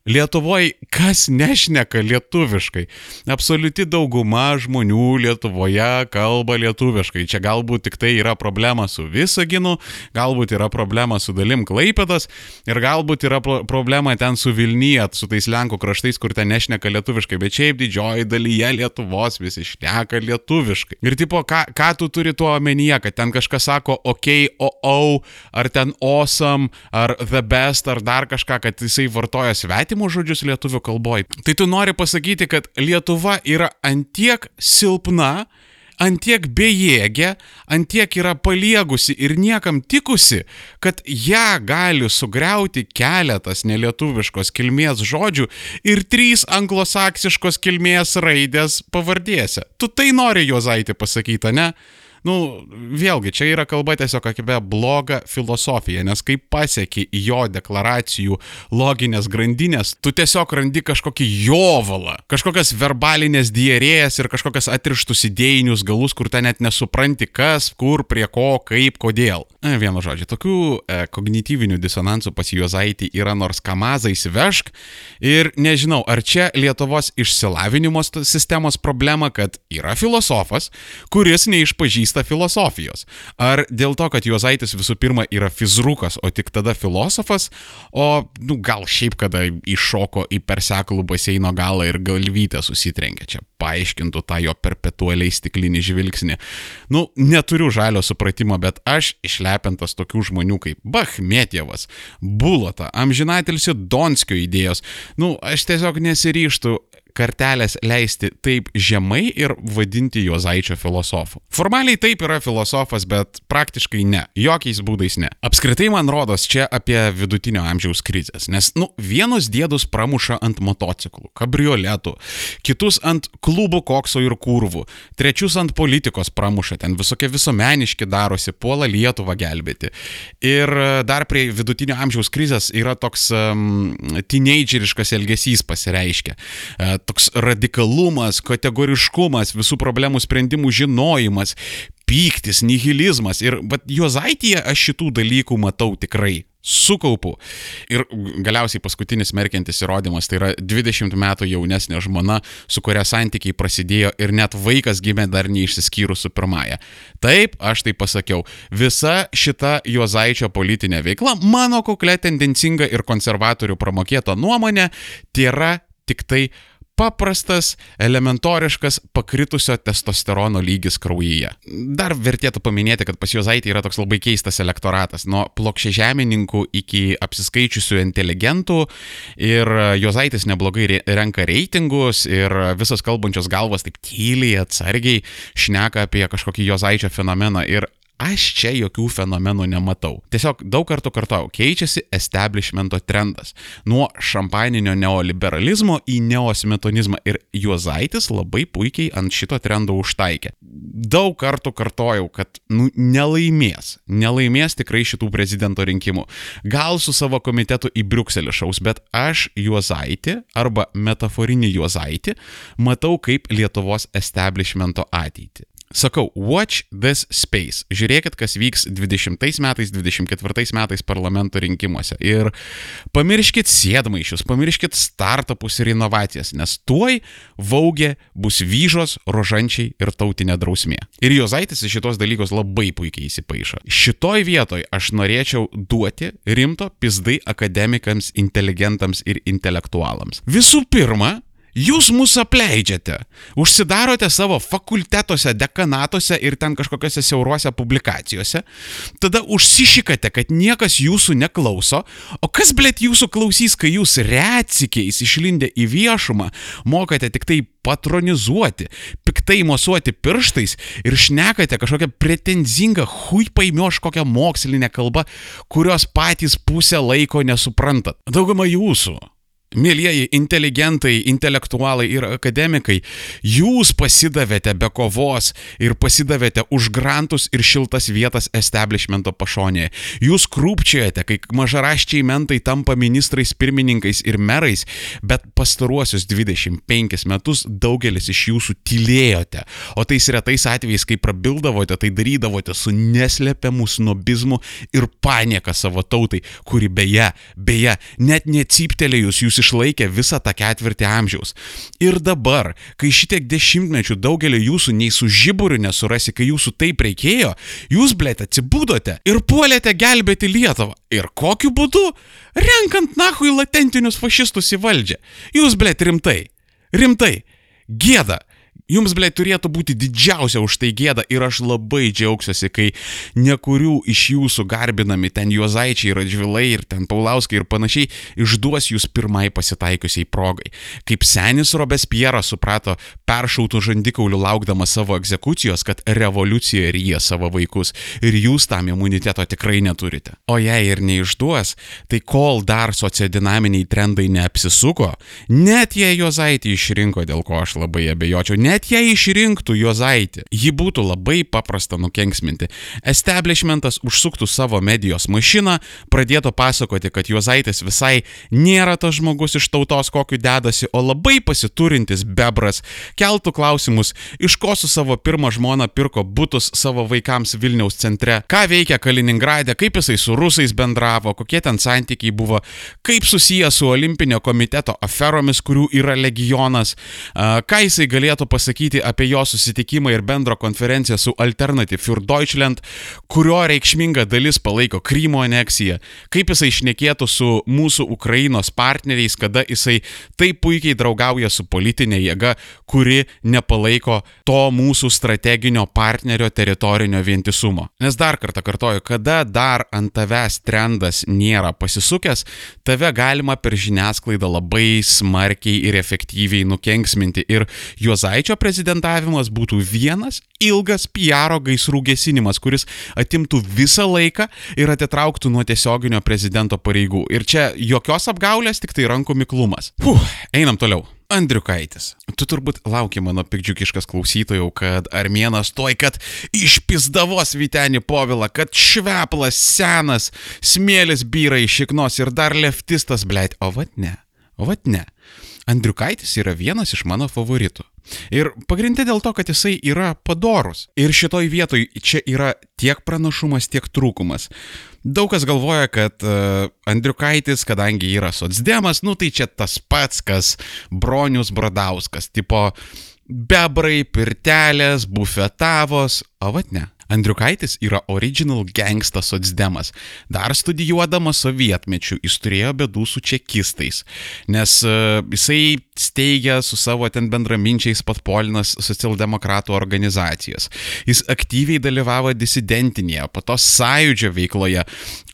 Lietuvoje kas nešneka lietuviškai? Absoliuti dauguma žmonių Lietuvoje kalba lietuviškai. Čia galbūt tik tai yra problema su Visaginu, galbūt yra problema su dalim Klaipėdas ir galbūt yra problema ten su Vilnyje, su tais Lenkų kraštais, kur ten nešneka lietuviškai, bet šiaip didžioji dalyje Lietuvos visi šneka lietuviškai. Ir tipo, ką, ką tu turi tuo omenyje, kad ten kažkas sako ok, o, o, ar ten awesome, ar the best, ar dar kažką, kad jisai vartoja svetį svetimus žodžius lietuvių kalboje. Tai tu nori pasakyti, kad Lietuva yra antiek silpna, antiek bejėgė, antiek yra paliegusi ir niekam tikusi, kad ją gali sugriauti keletas nelietuviškos kilmės žodžių ir trys anglosaksiškos kilmės raidės pavardėse. Tu tai nori Jozaitį pasakyti, ne? Nu, vėlgi, čia yra kalba tiesiog apie blogą filosofiją, nes kai pasieki jo deklaracijų loginės grandinės, tu tiesiog randi kažkokį jovalą, kažkokias verbalinės dierėjas ir kažkokias atrištus idėjinius galus, kur ten net nesupranti, kas, kur, prie ko, kaip, kodėl. Vienu žodžiu, tokių e, kognityvinių disonansų pas Juozaitį yra nors kamazą įsivešk ir nežinau, ar čia Lietuvos išsilavinimo sistemos problema, kad yra filosofas, kuris neišpažįsta nepažįsta filosofijos. Ar dėl to, kad Juozaitis visų pirma yra fizrukas, o tik tada filosofas, o nu, gal šiaip kada iššoko į perseklų baseino galą ir galvytę susitrenkė čia, paaiškintų tą jo perpetualiai stiklinį žvilgsnį. Nu, neturiu žalio supratimo, bet aš išlepintas tokių žmonių kaip Bachmetjevas, Bulota, amžinatilsi Donskio idėjos, nu, aš tiesiog nesiryštų kartelės leisti taip žemai ir vadinti Juozaičio filosofu. Formaliai taip yra filosofas, bet praktiškai ne, jokiais būdais ne. Apskritai man rodos čia apie vidutinio amžiaus krizės, nes, nu, vienus dėdus pramuša ant motociklų, kabrioletų, kitus ant klubų kokso ir kurvų, trečius ant politikos pramuša, ten visokie visuomeniški darosi, puola Lietuvą gelbėti. Ir e, dar prie vidutinio amžiaus krizės yra toks um, teenageriškas elgesys pasireiškia. Toks radikalumas, kategoriškumas, visų problemų sprendimų žinojimas, pyktis, nihilizmas. Ir bet Jozaityje aš šitų dalykų matau tikrai. Sukaupu. Ir galiausiai paskutinis merkiantis įrodymas tai yra 20 metų jaunesnė žmona, su kuria santykiai prasidėjo ir net vaikas gimė dar neišsiskyrus su pirmąja. Taip, aš tai pasakiau. Visa šita Juozaičio politinė veikla, mano kuklė tendencinga ir konservatorių pramokėta nuomonė, tai yra tik tai paprastas, elementoriškas pakritusio testosterono lygis kraujyje. Dar vertėtų paminėti, kad pas Jozaitį yra toks labai keistas elektoratas, nuo plokščiažemininkų iki apsiskaičiusių inteligentų ir Jozaitis neblogai renka reitingus ir visos kalbančios galvos taip tyliai, atsargiai šneka apie kažkokį Jozaičio fenomeną ir aš čia jokių fenomenų nematau. Tiesiog daug kartų kartau, keičiasi establishmento trendas. Nuo šampaninio neoliberalizmo į neosmetonizmą ir Juozaitis labai puikiai ant šito trendo užtaikė. Daug kartų kartojau, kad nu, nelaimės, nelaimės tikrai šitų prezidento rinkimų. Gal su savo komitetu į Briuselį šaus, bet aš Juozaitį arba metaforinį Juozaitį matau kaip Lietuvos establishmento ateitį. Sakau, watch this space. Žiūrėkit, kas vyks 20 metais, 24 metais parlamento rinkimuose. Ir pamirškit sėdmaišius, pamirškit startupus ir inovacijas, nes tuoj vaugė bus vyžos, rožančiai ir tautinė drausmė. Ir Jozaitis į šitos dalykus labai puikiai įsipaišo. Šitoj vietoj aš norėčiau duoti rimto pizdai akademikams, inteligentams ir intelektualams. Visų pirma, Jūs mūsų apleidžiate, užsidarote savo fakultetuose, dekanatuose ir ten kažkokiose siauruose publikacijose, tada užsišikate, kad niekas jūsų neklauso, o kas blėt jūsų klausys, kai jūs reacikiais išlindę į viešumą mokate tik tai patronizuoti, piktai mosuoti pirštais ir šnekate kažkokią pretenzingą, hui paimioš kokią mokslinę kalbą, kurios patys pusę laiko nesuprantat. Dauguma jūsų Mėlyjeji inteligentai, intelektualai ir akademikai, jūs pasidavėte be kovos ir pasidavėte už grantus ir šiltas vietas establishmento pašonėje. Jūs krūpčiojate, kai mažaraščiai mentai tampa ministrais, pirmininkais ir merais, bet pastaruosius 25 metus daugelis iš jūsų tylėjote, o tais retais atvejais, kai prabildavote, tai darydavote su neslėpiamu snobizmu ir panieka savo tautai, kuri beje, beje, net necyptelėjus jūs išlaikė visą tą ketvirtį amžiaus. Ir dabar, kai šitiek dešimtmečių daugelio jūsų nei su žiburiu nesurasi, kai jūsų taip reikėjo, jūs blėt atsibūdote ir puolėte gelbėti Lietuvą. Ir kokiu būdu? Renkant nahui latentinius fašistus į valdžią. Jūs blėt rimtai. Rimtai. Gėda Jums, blė, turėtų būti didžiausia už tai gėda ir aš labai džiaugsiuosi, kai nekurių iš jūsų garbinami ten Juozaičiai, Radžvilai ir ten Paulauskai ir panašiai išduos jūs pirmai pasitaikiusiai progai. Kaip senis Robespieras suprato peršautų žandikaulių laukdamas savo egzekucijos, kad revoliucija ryja savo vaikus ir jūs tam imuniteto tikrai neturite. O jei ir neišduos, tai kol dar sociodinaminiai trendai neapsisuko, net jei Juozaitį išrinko, dėl ko aš labai abejočiau, net jei išrinktų Juozaitį, jį būtų labai paprasta nukenksminti. Establishmentas užsuktų savo medijos mašiną, pradėtų pasakoti, kad Juozaitis visai nėra tas žmogus iš tautos, kokiu dedasi, o labai pasiturintis bebras, keltų klausimus, iš ko su savo pirmą žmoną pirko būtus savo vaikams Vilniaus centre, ką veikia Kaliningrade, kaip jisai su rusais bendravo, kokie ten santykiai buvo, kaip susijęs su Olimpinio komiteto aferomis, kurių yra legionas, ką jisai galėtų pasakyti apie jo susitikimą ir bendrą konferenciją su Alternative für Deutschland, kurio reikšminga dalis palaiko Krymo aneksiją, kaip jisai išnekėtų su mūsų Ukrainos partneriais, kada jisai taip puikiai draugauja su politinė jėga, kuri nepalaiko to mūsų strateginio partnerio teritorinio vientisumo. Nes dar kartą kartoju, kada dar ant tavęs trendas nėra pasisukęs, tave galima per žiniasklaidą labai smarkiai ir efektyviai nukenksminti. Ir Juozaičio prezidentavimas būtų vienas ilgas PR gaisrų gesinimas, kuris atimtų visą laiką ir atitrauktų nuo tiesioginio prezidento pareigų. Ir čia jokios apgaulės, tik tai rankų miklumas. Puh, einam toliau. Andriukaitis. Tu turbūt lauki mano pikdžiukiškas klausytojų, kad armėnas toj, kad išpizdavos Vitenį povilą, kad šveplas senas, smėlis vyra iš šiknos ir dar leftistas, blėt, o vad ne, o vad ne. Andriukaitis yra vienas iš mano favoritų. Ir pagrindė dėl to, kad jisai yra padorus. Ir šitoj vietoj čia yra tiek pranašumas, tiek trūkumas. Daug kas galvoja, kad uh, Andriukaitis, kadangi yra socdemas, nu tai čia tas pats, kas Bronius Bradauskas, tipo bebrai, pirtelės, bufetavos, o vat ne. Andriukaitis yra original gangsta socdemas. Dar studijuodamas sovietmečių jis turėjo bėdų su čekistais, nes uh, jisai steigia su savo ten bendraminčiais patpolinas socialdemokratų organizacijas. Jis aktyviai dalyvavo disidentinėje, po to sąjūdžio veikloje.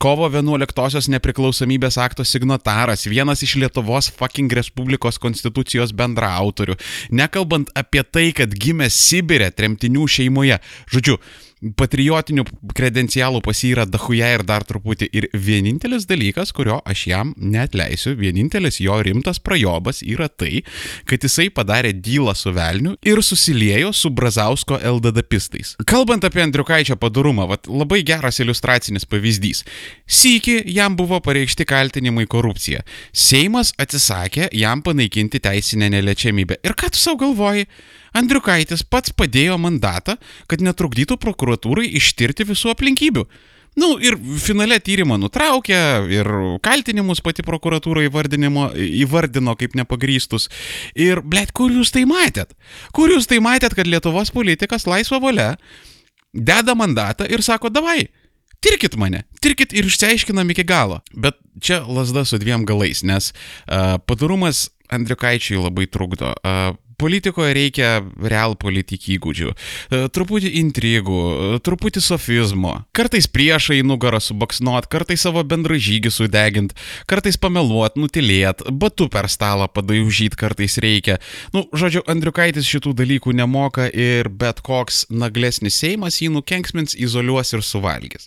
Kovo 11-osios nepriklausomybės akto signataras, vienas iš Lietuvos fucking Respublikos konstitucijos bendraautorių. Nekalbant apie tai, kad gimė Sibirė tremtinių šeimoje. Žodžiu, patriotinių kredencialų pas jį yra dahuja ir dar truputį. Ir vienintelis dalykas, kurio aš jam netleisiu, vienintelis jo rimtas prajobas yra tai, kad jisai padarė dylą su velniu ir susiliejo su Brazausko LDD pistais. Kalbant apie Andriukaičio padarumą, vat, labai geras iliustracinis pavyzdys. Sykį jam buvo pareikšti kaltinimai korupcija. Seimas atsisakė jam panaikinti teisinę neliečiamybę. Ir ką tu savo galvoji? Andriukaitis pats padėjo mandatą, kad netrukdytų prokuratūrai ištirti visų aplinkybių. Na nu, ir finale tyrimą nutraukė ir kaltinimus pati prokuratūra įvardino kaip nepagrystus. Ir, blėt, kur jūs tai matėt? Kur jūs tai matėt, kad Lietuvos politikas laisva valia deda mandatą ir sako, davai, tirkit mane, tirkit ir išsiaiškinam iki galo. Bet čia lasda su dviem galais, nes uh, padarumas Andriukaičiui labai trukdo. Uh, politikoje reikia real politik įgūdžių, e, truputį intrigų, e, truputį sofizmo, kartais priešai nugarą subaksnuot, kartais savo bendražygį sudegint, kartais pameluot, nutilėt, batu per stalą padaužyt kartais reikia. Nu, žodžiu, Andriukaitis šitų dalykų nemoka ir bet koks naglesnis Seimas jį nukenksmins, izoliuos ir suvalgys.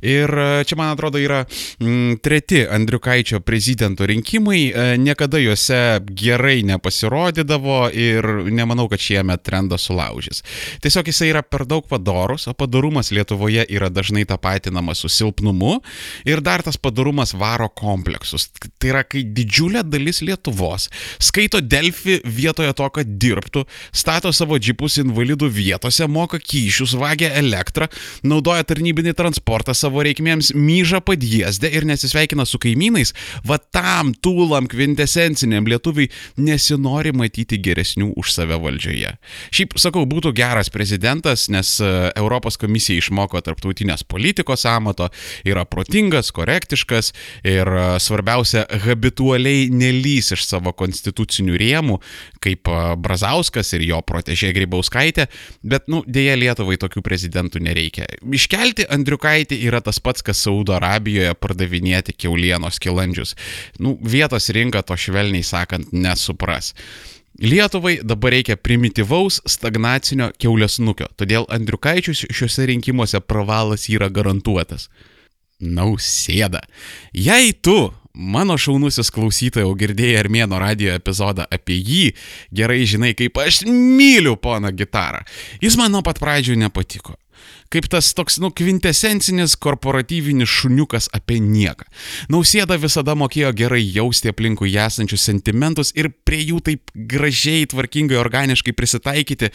Ir e, čia, man atrodo, yra mm, treti Andriukaičio prezidento rinkimai, niekada juose gerai nepasirodydavo ir nemanau, kad šiemet trendą sulaužys. Tiesiog jisai yra per daug padorus, o padarumas Lietuvoje yra dažnai tapatinamas su silpnumu ir dar tas padarumas varo kompleksus. Tai yra, kai didžiulė dalis Lietuvos skaito Delfi vietoje to, kad dirbtų, stato savo džipus invalidų vietose, moka kyšius, vagia elektrą, naudoja tarnybinį transportą savo reikmėms, myža padėsdę ir nesisveikina su kaimynais, va tam tūlam kvintesenciniam lietuviai nesinori matyti geresnių galingesnių už save valdžioje. Šiaip sakau, būtų geras prezidentas, nes e, Europos komisija išmoko tarptautinės politikos amato, yra protingas, korektiškas ir e, svarbiausia, habitualiai nelys iš savo konstitucinių rėmų, kaip e, Brazauskas ir jo protežė Grybauskaitė, bet, nu, dėja Lietuvai tokių prezidentų nereikia. Iškelti Andriukaitį yra tas pats, kas Saudo Arabijoje pardavinėti keulienos kilandžius. Nu, vietos rinka to švelniai sakant nesupras. Lietuvai dabar reikia primityvaus stagnacinio keulėsnukio, todėl Andriukaičius šiuose rinkimuose pravalas yra garantuotas. Nausėda. Jei tu Mano šaunusis klausytojau girdėjai Armėno radio epizodą apie jį, gerai žinai, kaip aš myliu poną gitarą. Jis man nuo pat pradžių nepatiko kaip tas toks, nu, kvintesencinis korporatyvinis šuniukas apie nieką. Nausėda visada mokėjo gerai jausti aplinkui esančius sentimentus ir prie jų taip gražiai, tvarkingai, organiškai prisitaikyti,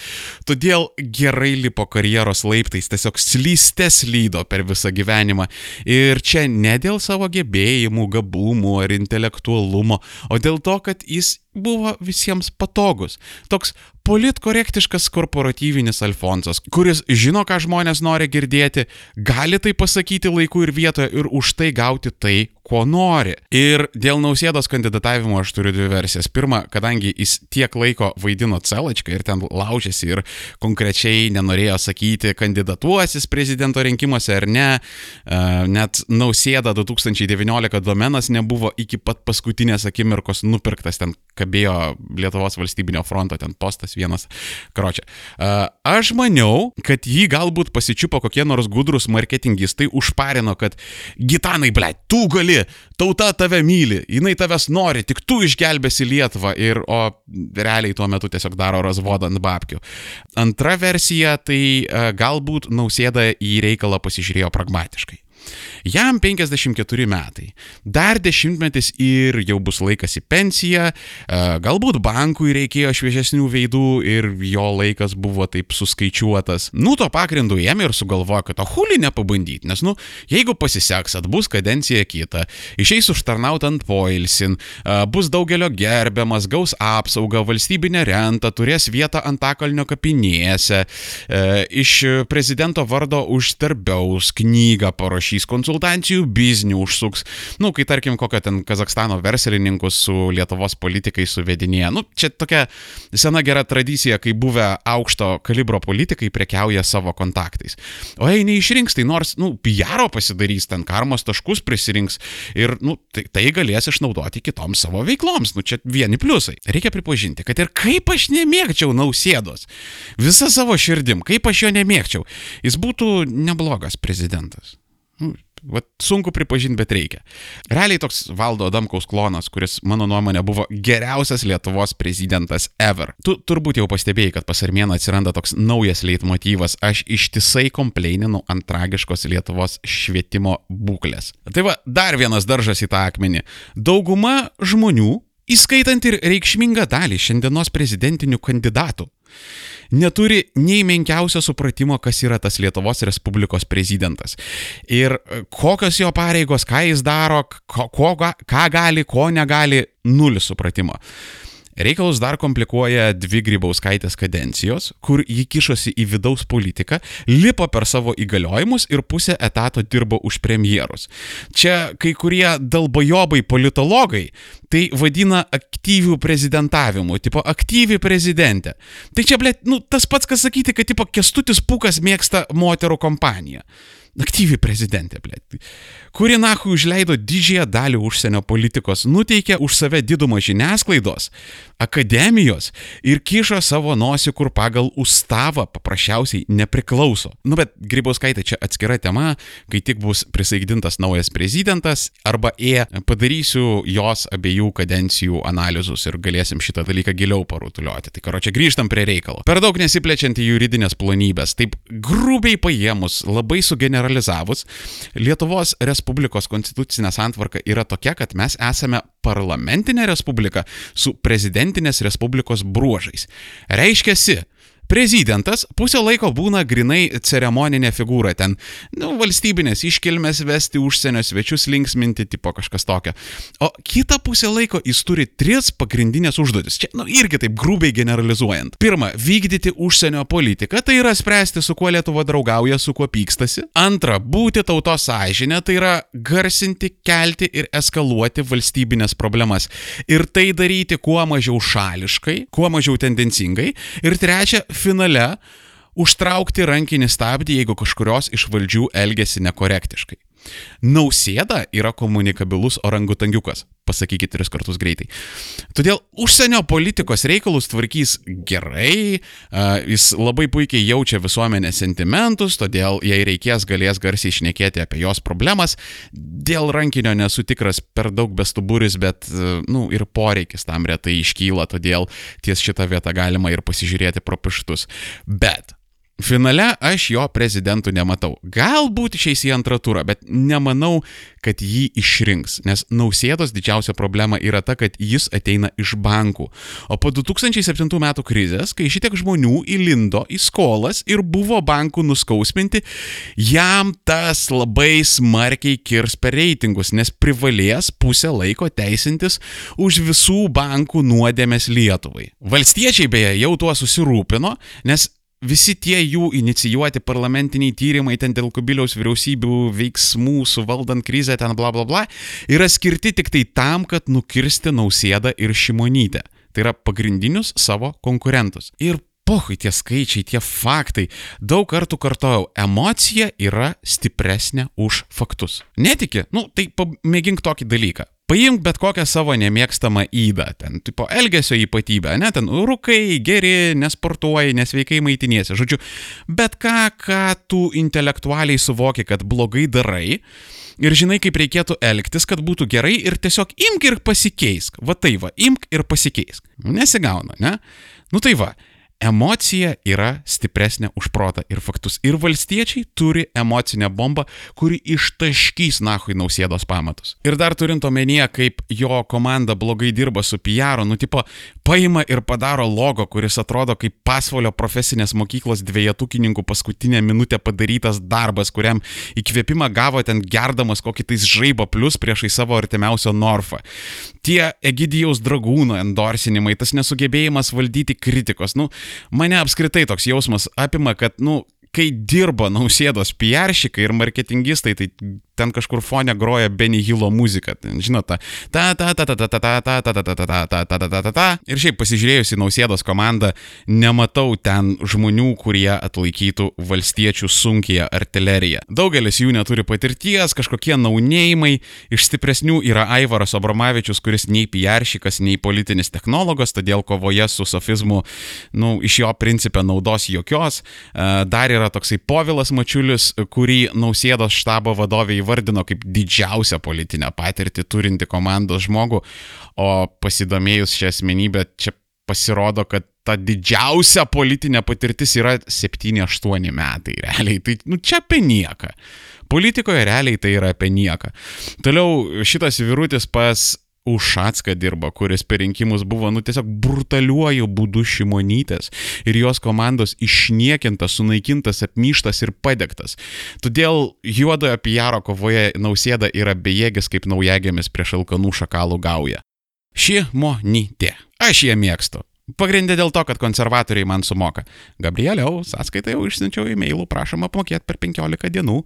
todėl gerai lipo karjeros laiptais, tiesiog slyste slydo per visą gyvenimą. Ir čia ne dėl savo gebėjimų, gabumų ar intelektualumo, o dėl to, kad jis buvo visiems patogus. Toks politkorektiškas korporatyvinis Alfonsas, kuris žino, ką žmonės nori girdėti, gali tai pasakyti laiku ir vietoje ir už tai gauti tai, ko nori. Ir dėl nausėdos kandidatavimo aš turiu dvi versijas. Pirma, kadangi jis tiek laiko vaidino Celačką ir ten laužėsi ir konkrečiai nenorėjo sakyti, kandidatuosis prezidento rinkimuose ar ne, e, net nausėda 2019 domenas nebuvo iki pat paskutinės akimirkos nupirktas, ten kabėjo Lietuvos valstybinio fronto, ten postas vienas kročia. E, aš maniau, kad jį galbūt pasičiupo kokie nors gudrus marketingistai, užparino, kad Gitanai, ble, tu gali gali, tauta tave myli, jinai tavęs nori, tik tu išgelbėsi Lietuvą ir, o realiai tuo metu tiesiog daro razvodą ant babkių. Antra versija, tai e, galbūt nausėda į reikalą pasižiūrėjo pragmatiškai. Jam 54 metai. Dar dešimtmetis ir jau bus laikas į pensiją. E, galbūt bankui reikėjo šviežesnių veidų ir jo laikas buvo taip suskaičiuotas. Nu, to pagrindu ėmė ir sugalvojo, kad o hulį nepabandyti, nes, nu, jeigu pasiseks, atbus kadencija kita, išeis užtarnaut ant poilsin, e, bus daugelio gerbiamas, gaus apsaugą, valstybinę rentą, turės vietą ant akalnio kapinėse, e, iš prezidento vardo uždarbiaus knygą parašys konsultacijų biznį užsuks. Nu, kai tarkim kokio ten Kazakstano verslininkus su Lietuvos politikai suvedinėja. Nu, čia tokia sena gera tradicija, kai buvę aukšto kalibro politikai prekiauja savo kontaktais. O jei neišrinks, tai nors, nu, PR pasidarys, ten karmos taškus prisirinks ir, nu, tai, tai galės išnaudoti kitoms savo veikloms. Nu, čia vieni pliusai. Reikia pripažinti, kad ir kaip aš nemėgčiau nausėdos, visą savo širdim, kaip aš jo nemėgčiau, jis būtų neblogas prezidentas. Nu, Vat sunku pripažinti, bet reikia. Realiai toks valdo Adamkaus klonas, kuris mano nuomonė buvo geriausias Lietuvos prezidentas ever. Tu turbūt jau pastebėjai, kad pas Armėną atsiranda toks naujas leitmotyvas. Aš ištisai kompleininu ant tragiškos Lietuvos švietimo būklės. Tai va, dar vienas daržas į tą akmenį. Dauguma žmonių, įskaitant ir reikšmingą dalį šiandienos prezidentinių kandidatų, neturi nei menkiausio supratimo, kas yra tas Lietuvos Respublikos prezidentas. Ir e, kokios jo pareigos, ką jis daro, ko, ko, ką gali, ko negali, nulis supratimo. Reikalus dar komplikuoja dvi grybauskaitės kadencijos, kur ji kišosi į vidaus politiką, lipo per savo įgaliojimus ir pusę etato dirbo už premjerus. Čia kai kurie dalbajobai politologai tai vadina aktyvių prezidentavimu, tipo aktyvi prezidentė. Tai čia, blė, nu, tas pats, kas sakyti, kad, tipo, kestutis pukas mėgsta moterų kompaniją aktyvi prezidentė, blėt, kuri nahui užleido didžiąją dalį užsienio politikos, nuteikė už save didumą žiniasklaidos, akademijos ir kišo savo nosį, kur pagal ustavą paprasčiausiai nepriklauso. Nu bet Grybauskaitė čia atskira tema, kai tik bus prisaigdintas naujas prezidentas, arba E, padarysiu jos abiejų kadencijų analizus ir galėsim šitą dalyką giliau parutuliuoti. Tai karo čia grįžtam prie reikalo. Per daug nesiplečiant į juridinės plonybės, taip grubiai paėmus, labai sugeneruojant generalizavus, Lietuvos Respublikos konstitucinė santvarka yra tokia, kad mes esame parlamentinė respublika su prezidentinės respublikos bruožais. Reiškiasi, Prezidentas pusę laiko būna grinai ceremoninė figūra, ten nu, valstybinės iškilmės vesti užsienio svečius linksminti, tipo kažkas tokio. O kitą pusę laiko jis turi tris pagrindinės užduotis. Čia, nu, irgi taip grubiai generalizuojant. Pirma, vykdyti užsienio politiką, tai yra spręsti, su kuo Lietuva draugauja, su kuo pykstasi. Antra, būti tautos sąžinė, tai yra garsinti, kelti ir eskaluoti valstybinės problemas. Ir tai daryti kuo mažiau šališkai, kuo mažiau tendencingai. Ir trečia, finale užtraukti rankinį stabdį, jeigu kažkurios iš valdžių elgesi nekorektiškai. Nausėda yra komunikabilus orangutangiukas, pasakykit tris kartus greitai. Todėl užsienio politikos reikalus tvarkys gerai, jis labai puikiai jaučia visuomenės sentimentus, todėl jei reikės galės garsiai išnekėti apie jos problemas. Dėl rankinio nesu tikras per daug bestuburis, bet, nu, ir poreikis tam retai iškyla, todėl ties šitą vietą galima ir pasižiūrėti pro pirštus. Bet Finale aš jo prezidentų nematau. Galbūt išeis į antrą turą, bet nemanau, kad jį išrinks, nes Nausėdos didžiausia problema yra ta, kad jis ateina iš bankų. O po 2007 metų krizės, kai šitiek žmonių įlindo į skolas ir buvo bankų nuskausminti, jam tas labai smarkiai kirs per reitingus, nes privalės pusę laiko teisintis už visų bankų nuodėmės Lietuvai. Valstiečiai beje jau tuo susirūpino, nes visi tie jų inicijuoti parlamentiniai tyrimai ten dėl kubiliaus vyriausybių veiksmų suvaldant krizę ten bla bla bla yra skirti tik tai tam, kad nukirsti nausėdą ir šimonytę. Tai yra pagrindinius savo konkurentus. Ir pohui tie skaičiai, tie faktai. Daug kartų kartojau, emocija yra stipresnė už faktus. Netiki? Nu, tai pamėgink tokį dalyką. Paimk bet kokią savo nemėgstamą įdą, ten, tipo, elgesio ypatybę, ne, ten, rūkai, geri, nesportuoji, nesveikai maitiniesi, žodžiu, bet ką, ką tu intelektualiai suvoki, kad blogai darai ir žinai, kaip reikėtų elgtis, kad būtų gerai ir tiesiog imk ir pasikeisk. Va tai va, imk ir pasikeisk. Nesigauna, ne? Nu tai va, Emocija yra stipresnė už protą ir faktus. Ir valstiečiai turi emocinę bombą, kuri ištaškys nahui nausėdos pamatus. Ir dar turint omenyje, kaip jo komanda blogai dirba su PR, nu tipo, paima ir padaro logo, kuris atrodo kaip pasvalio profesinės mokyklos dviejatukininkų paskutinę minutę padarytas darbas, kuriam įkvėpimą gavo ten gerdamas kokį tais žaibo plus priešai savo artimiausio Norfą. Tie Egidijaus dragūno endorsinimai, tas nesugebėjimas valdyti kritikos, nu, mane apskritai toks jausmas apima, kad, nu, kai dirba nausėdos PR-šikai ir marketingistai, tai ten kažkur fone groja Benny Hillo muzika, žinote, ta ta ta ta ta ta ta ta ta ta ta ta ta ta ta ta ta ta ir šiaip pasižiūrėjus į nausėdos komandą, nematau ten žmonių, kurie atlaikytų valstiečių sunkiją artileriją. Daugelis jų neturi patirties, kažkokie naunėjimai, iš stipresnių yra Aivaras Obramavičius, kuris nei PR-šikas, nei politinis technologas, todėl kovoje su sofizmu, nu, iš jo principė naudos jokios. Dar yra toksai Povilas Mačiulis, kurį nausėdos štabo vadovė įvardino kaip didžiausią politinę patirtį turinti komandos žmogų, o pasidomėjus šią asmenybę, čia pasirodo, kad ta didžiausia politinė patirtis yra 7-8 metai realiai. Tai nu, čia apie nieką. Politikoje realiai tai yra apie nieką. Toliau šitas vyrutis pas Ušacką dirba, kuris per rinkimus buvo, nu, tiesiog brutaliuoju būdu šimonytės ir jos komandos išniekintas, sunaikintas, apmyštas ir padegtas. Todėl juodojo PR kovoje nausėda yra bejėgis kaip naujagėmis prieš alkanų šakalų gaują. Ši monytė. Aš ją mėgstu. Pagrindė dėl to, kad konservatoriai man sumoka. Gabrieliau, sąskaitą jau išsiunčiau e-mailų, prašom apmokėti per 15 dienų.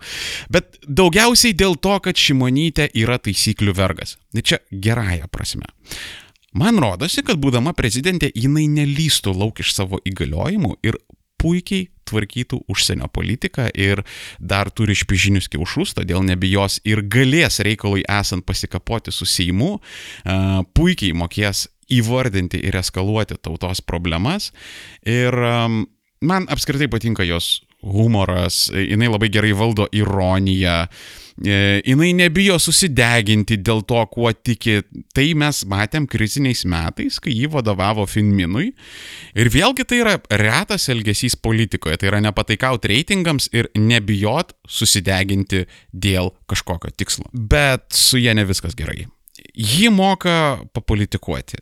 Bet daugiausiai dėl to, kad šimonytė yra taisyklių vergas. Tai čia gerąją prasme. Man rodosi, kad būdama prezidentė jinai nelystų lauk iš savo įgaliojimų ir puikiai tvarkytų užsienio politiką ir dar turi špižinius kiaušus, todėl nebijos ir galės reikalui esant pasikapoti su Seimu, puikiai mokės įvardinti ir eskaluoti tautos problemas. Ir um, man apskritai patinka jos humoras, jinai labai gerai valdo ironiją, e, jinai nebijo susideginti dėl to, kuo tiki. Tai mes matėm kriziniais metais, kai jį vadovavo Finminui. Ir vėlgi tai yra retas elgesys politikoje, tai yra nepataikaut reitingams ir nebijot susideginti dėl kažkokio tikslo. Bet su jie ne viskas gerai. Ji moka papolitikuoti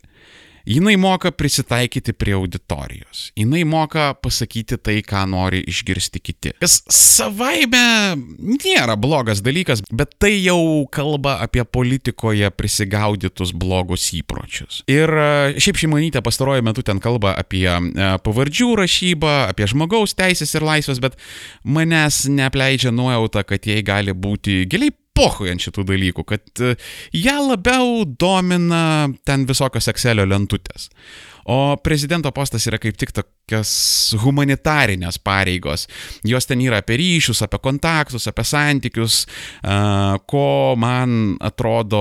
Jinai moka prisitaikyti prie auditorijos. Jinai moka pasakyti tai, ką nori išgirsti kiti. Kas savaime nėra blogas dalykas, bet tai jau kalba apie politikoje prisigaudytus blogus įpročius. Ir e, šiaip šeimonytė pastaruoju metu ten kalba apie e, pavardžių rašybą, apie žmogaus teisės ir laisvės, bet manęs neapleidžia nuojauta, kad jai gali būti giliai pohui ant šitų dalykų, kad e, ją labiau domina ten visokios Excelio lentutės. O prezidento postas yra kaip tik tokios humanitarinės pareigos. Jos ten yra apie ryšius, apie kontaktus, apie santykius, ko man atrodo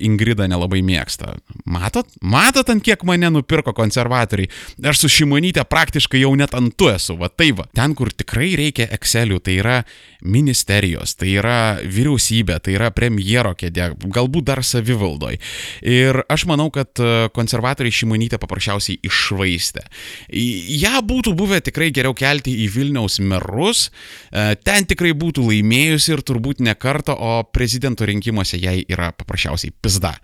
Ingrida nelabai mėgsta. Matot? Matot, ant kiek mane nupirko konservatoriai? Aš su šimonytė praktiškai jau net ant tu esu, va tai va. Ten, kur tikrai reikia Excelių, tai yra ministerijos, tai yra vyriausybė, tai yra premjero kėdė, galbūt dar savivaldoj. Ir aš manau, kad konservatoriai šimonytė paprašė paprasčiausiai išvaistė. Ja būtų buvę tikrai geriau kelti į Vilniaus merus, e, ten tikrai būtų laimėjusi ir turbūt ne kartą, o prezidento rinkimuose jai yra paprasčiausiai pizda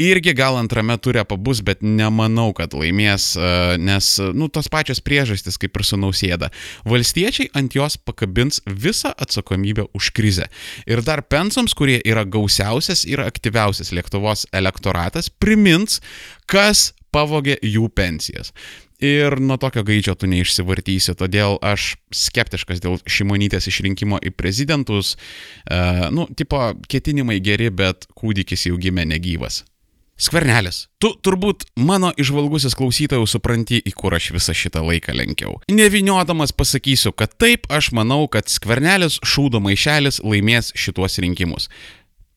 irgi gal antrame turė pabus, bet nemanau, kad laimės, e, nes, nu, tos pačios priežastys kaip ir su nausėda. Valstiečiai ant jos pakabins visą atsakomybę už krizę. Ir dar pensams, kurie yra gausiausias ir aktyviausias Lietuvos elektoratas, primins, kas pavogė jų pensijas. Ir nuo tokio gaičio tu neišsivartysi, todėl aš skeptiškas dėl šimonytės išrinkimo į prezidentus. Uh, nu, tipo, ketinimai geri, bet kūdikis jau gimė negyvas. Skvernelis, tu turbūt mano išvalgusis klausytojų supranti, į kur aš visą šitą laiką lenkiau. Neviniodamas pasakysiu, kad taip aš manau, kad skvernelis šūdo maišelis laimės šituos rinkimus.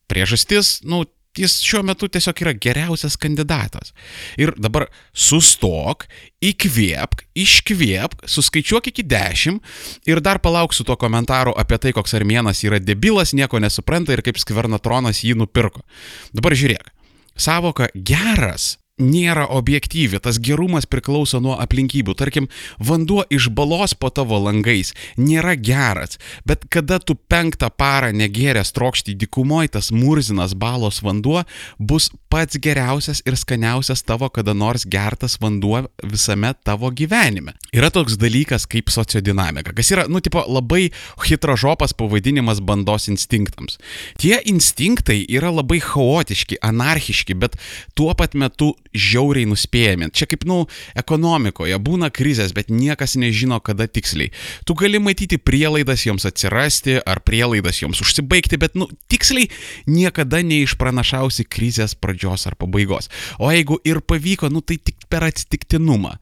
Priežastis, nu, jis šiuo metu tiesiog yra geriausias kandidatas. Ir dabar sustok, įkvėpk, iškvėpk, suskaičiuok iki dešimt ir dar palauk su tuo komentaru apie tai, koks armėnas yra debilas, nieko nesupranta ir kaip skvernatronas jį nupirko. Dabar žiūrėk. Savoka geras nėra objektyvi, tas gerumas priklauso nuo aplinkybių. Tarkim, vanduo iš balos po tavo langais nėra geras, bet kada tu penktą parą negėręs trokšti dykumoj, tas murzinas balos vanduo bus pats geriausias ir skaniausias tavo kada nors gertas vanduo visame tavo gyvenime. Yra toks dalykas kaip sociodinamika, kas yra, nu, tipo, labai hitrožopas pavadinimas bandos instinktams. Tie instinktai yra labai chaotiški, anarchiški, bet tuo pat metu žiauriai nuspėjami. Čia kaip, nu, ekonomikoje būna krizės, bet niekas nežino, kada tiksliai. Tu gali matyti prielaidas joms atsirasti ar prielaidas joms užsibaigti, bet, nu, tiksliai niekada neišpranašausi krizės pradžios ar pabaigos. O jeigu ir pavyko, nu, tai tik per atsitiktinumą.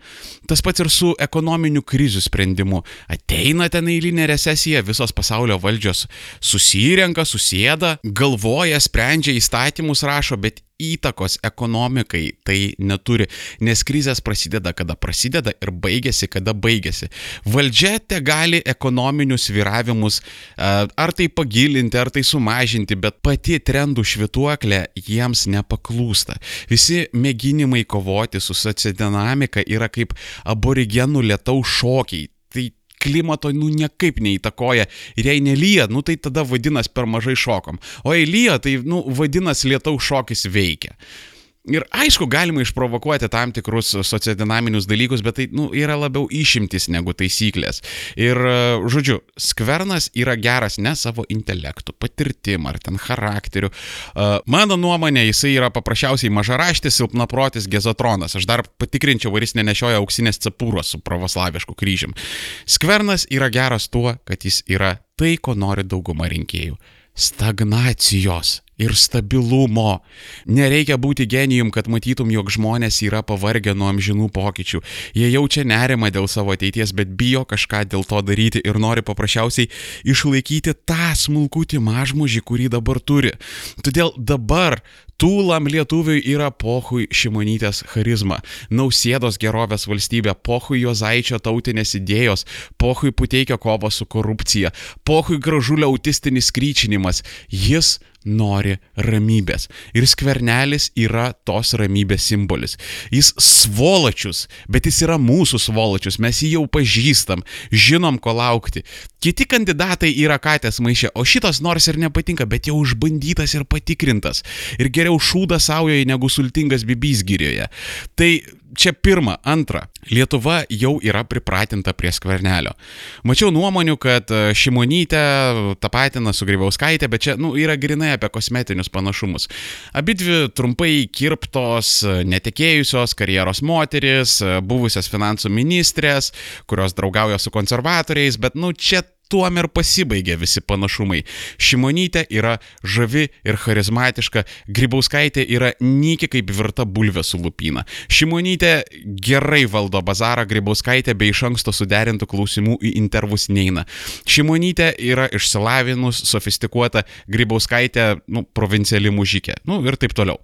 Tas pats ir su ekonominiu krizių sprendimu. Ateina ten eilinė recesija, visos pasaulio valdžios susirenka, susėda, galvoja, sprendžia įstatymus, rašo, bet įtakos ekonomikai tai neturi, nes krizės prasideda, kada prasideda ir baigėsi, kada baigėsi. Valdžia te gali ekonominius sviravimus ar tai pagilinti, ar tai sumažinti, bet pati trendų švituoklė jiems nepaklūsta. Visi mėginimai kovoti su sociodinamika yra kaip aborigenų lietaus šokiai. Klimato nu niekaip neįtakoja. Ir jei nelyja, nu tai tada vadinasi per mažai šokom. O jei lyja, tai nu vadinasi lietaus šokis veikia. Ir aišku, galima išprovokuoti tam tikrus sociodinaminius dalykus, bet tai nu, yra labiau išimtis negu taisyklės. Ir, žodžiu, skvernas yra geras ne savo intelektu, patirtim ar ten charakteriu. Mano nuomonė, jisai yra paprasčiausiai mažaraštis, silpnaprotis gezotronas. Aš dar patikrinčiau, ar jis nenešioja auksinės cepūros su pravoslavišku kryžium. Skvernas yra geras tuo, kad jis yra tai, ko nori dauguma rinkėjų stagnacijos ir stabilumo. Nereikia būti genijum, kad matytum, jog žmonės yra pavargę nuo amžinų pokyčių. Jie jaučia nerimą dėl savo ateities, bet bijo kažką dėl to daryti ir nori paprasčiausiai išlaikyti tą smulkutį mažmužį, kurį dabar turi. Todėl dabar Tūlam lietuviui yra pohui šimonytės charizma, nausėdos gerovės valstybė, pohui Jozaičio tautinės idėjos, pohui puteikio kova su korupcija, pohui gražulio autistinis kryčinimas. Jis nori ramybės. Ir skvernelis yra tos ramybės simbolis. Jis svolačius, bet jis yra mūsų svolačius, mes jį jau pažįstam, žinom, ko laukti. Kiti kandidatai yra katės maišė, o šitas nors ir nepatinka, bet jau išbandytas ir patikrintas. Ir geriau šūdas saujoje negu sultingas bibys girioje. Tai čia pirma. Antra, Lietuva jau yra pripratinta prie skvernelio. Mačiau nuomonių, kad e, Šimonytė tapatina su Grybauskaitė, bet čia nu, yra grinai apie kosmetinius panašumus. Abidvi trumpai kirptos, e, netekėjusios karjeros moteris, e, buvusios finansų ministrės, kurios draugauja su konservatoriais, bet nu čia tuom ir pasibaigė visi panašumai. Šimonytė yra žavi ir charizmatiška, Grybauskaitė yra nyki kaip virta bulvė su lupyna. Šimonytė gerai valdo bazarą, Grybauskaitė be iš anksto suderintų klausimų į intervus neina. Šimonytė yra išsilavinus, sofistikuota, Grybauskaitė, nu, provinciali mužykė. Nu ir taip toliau.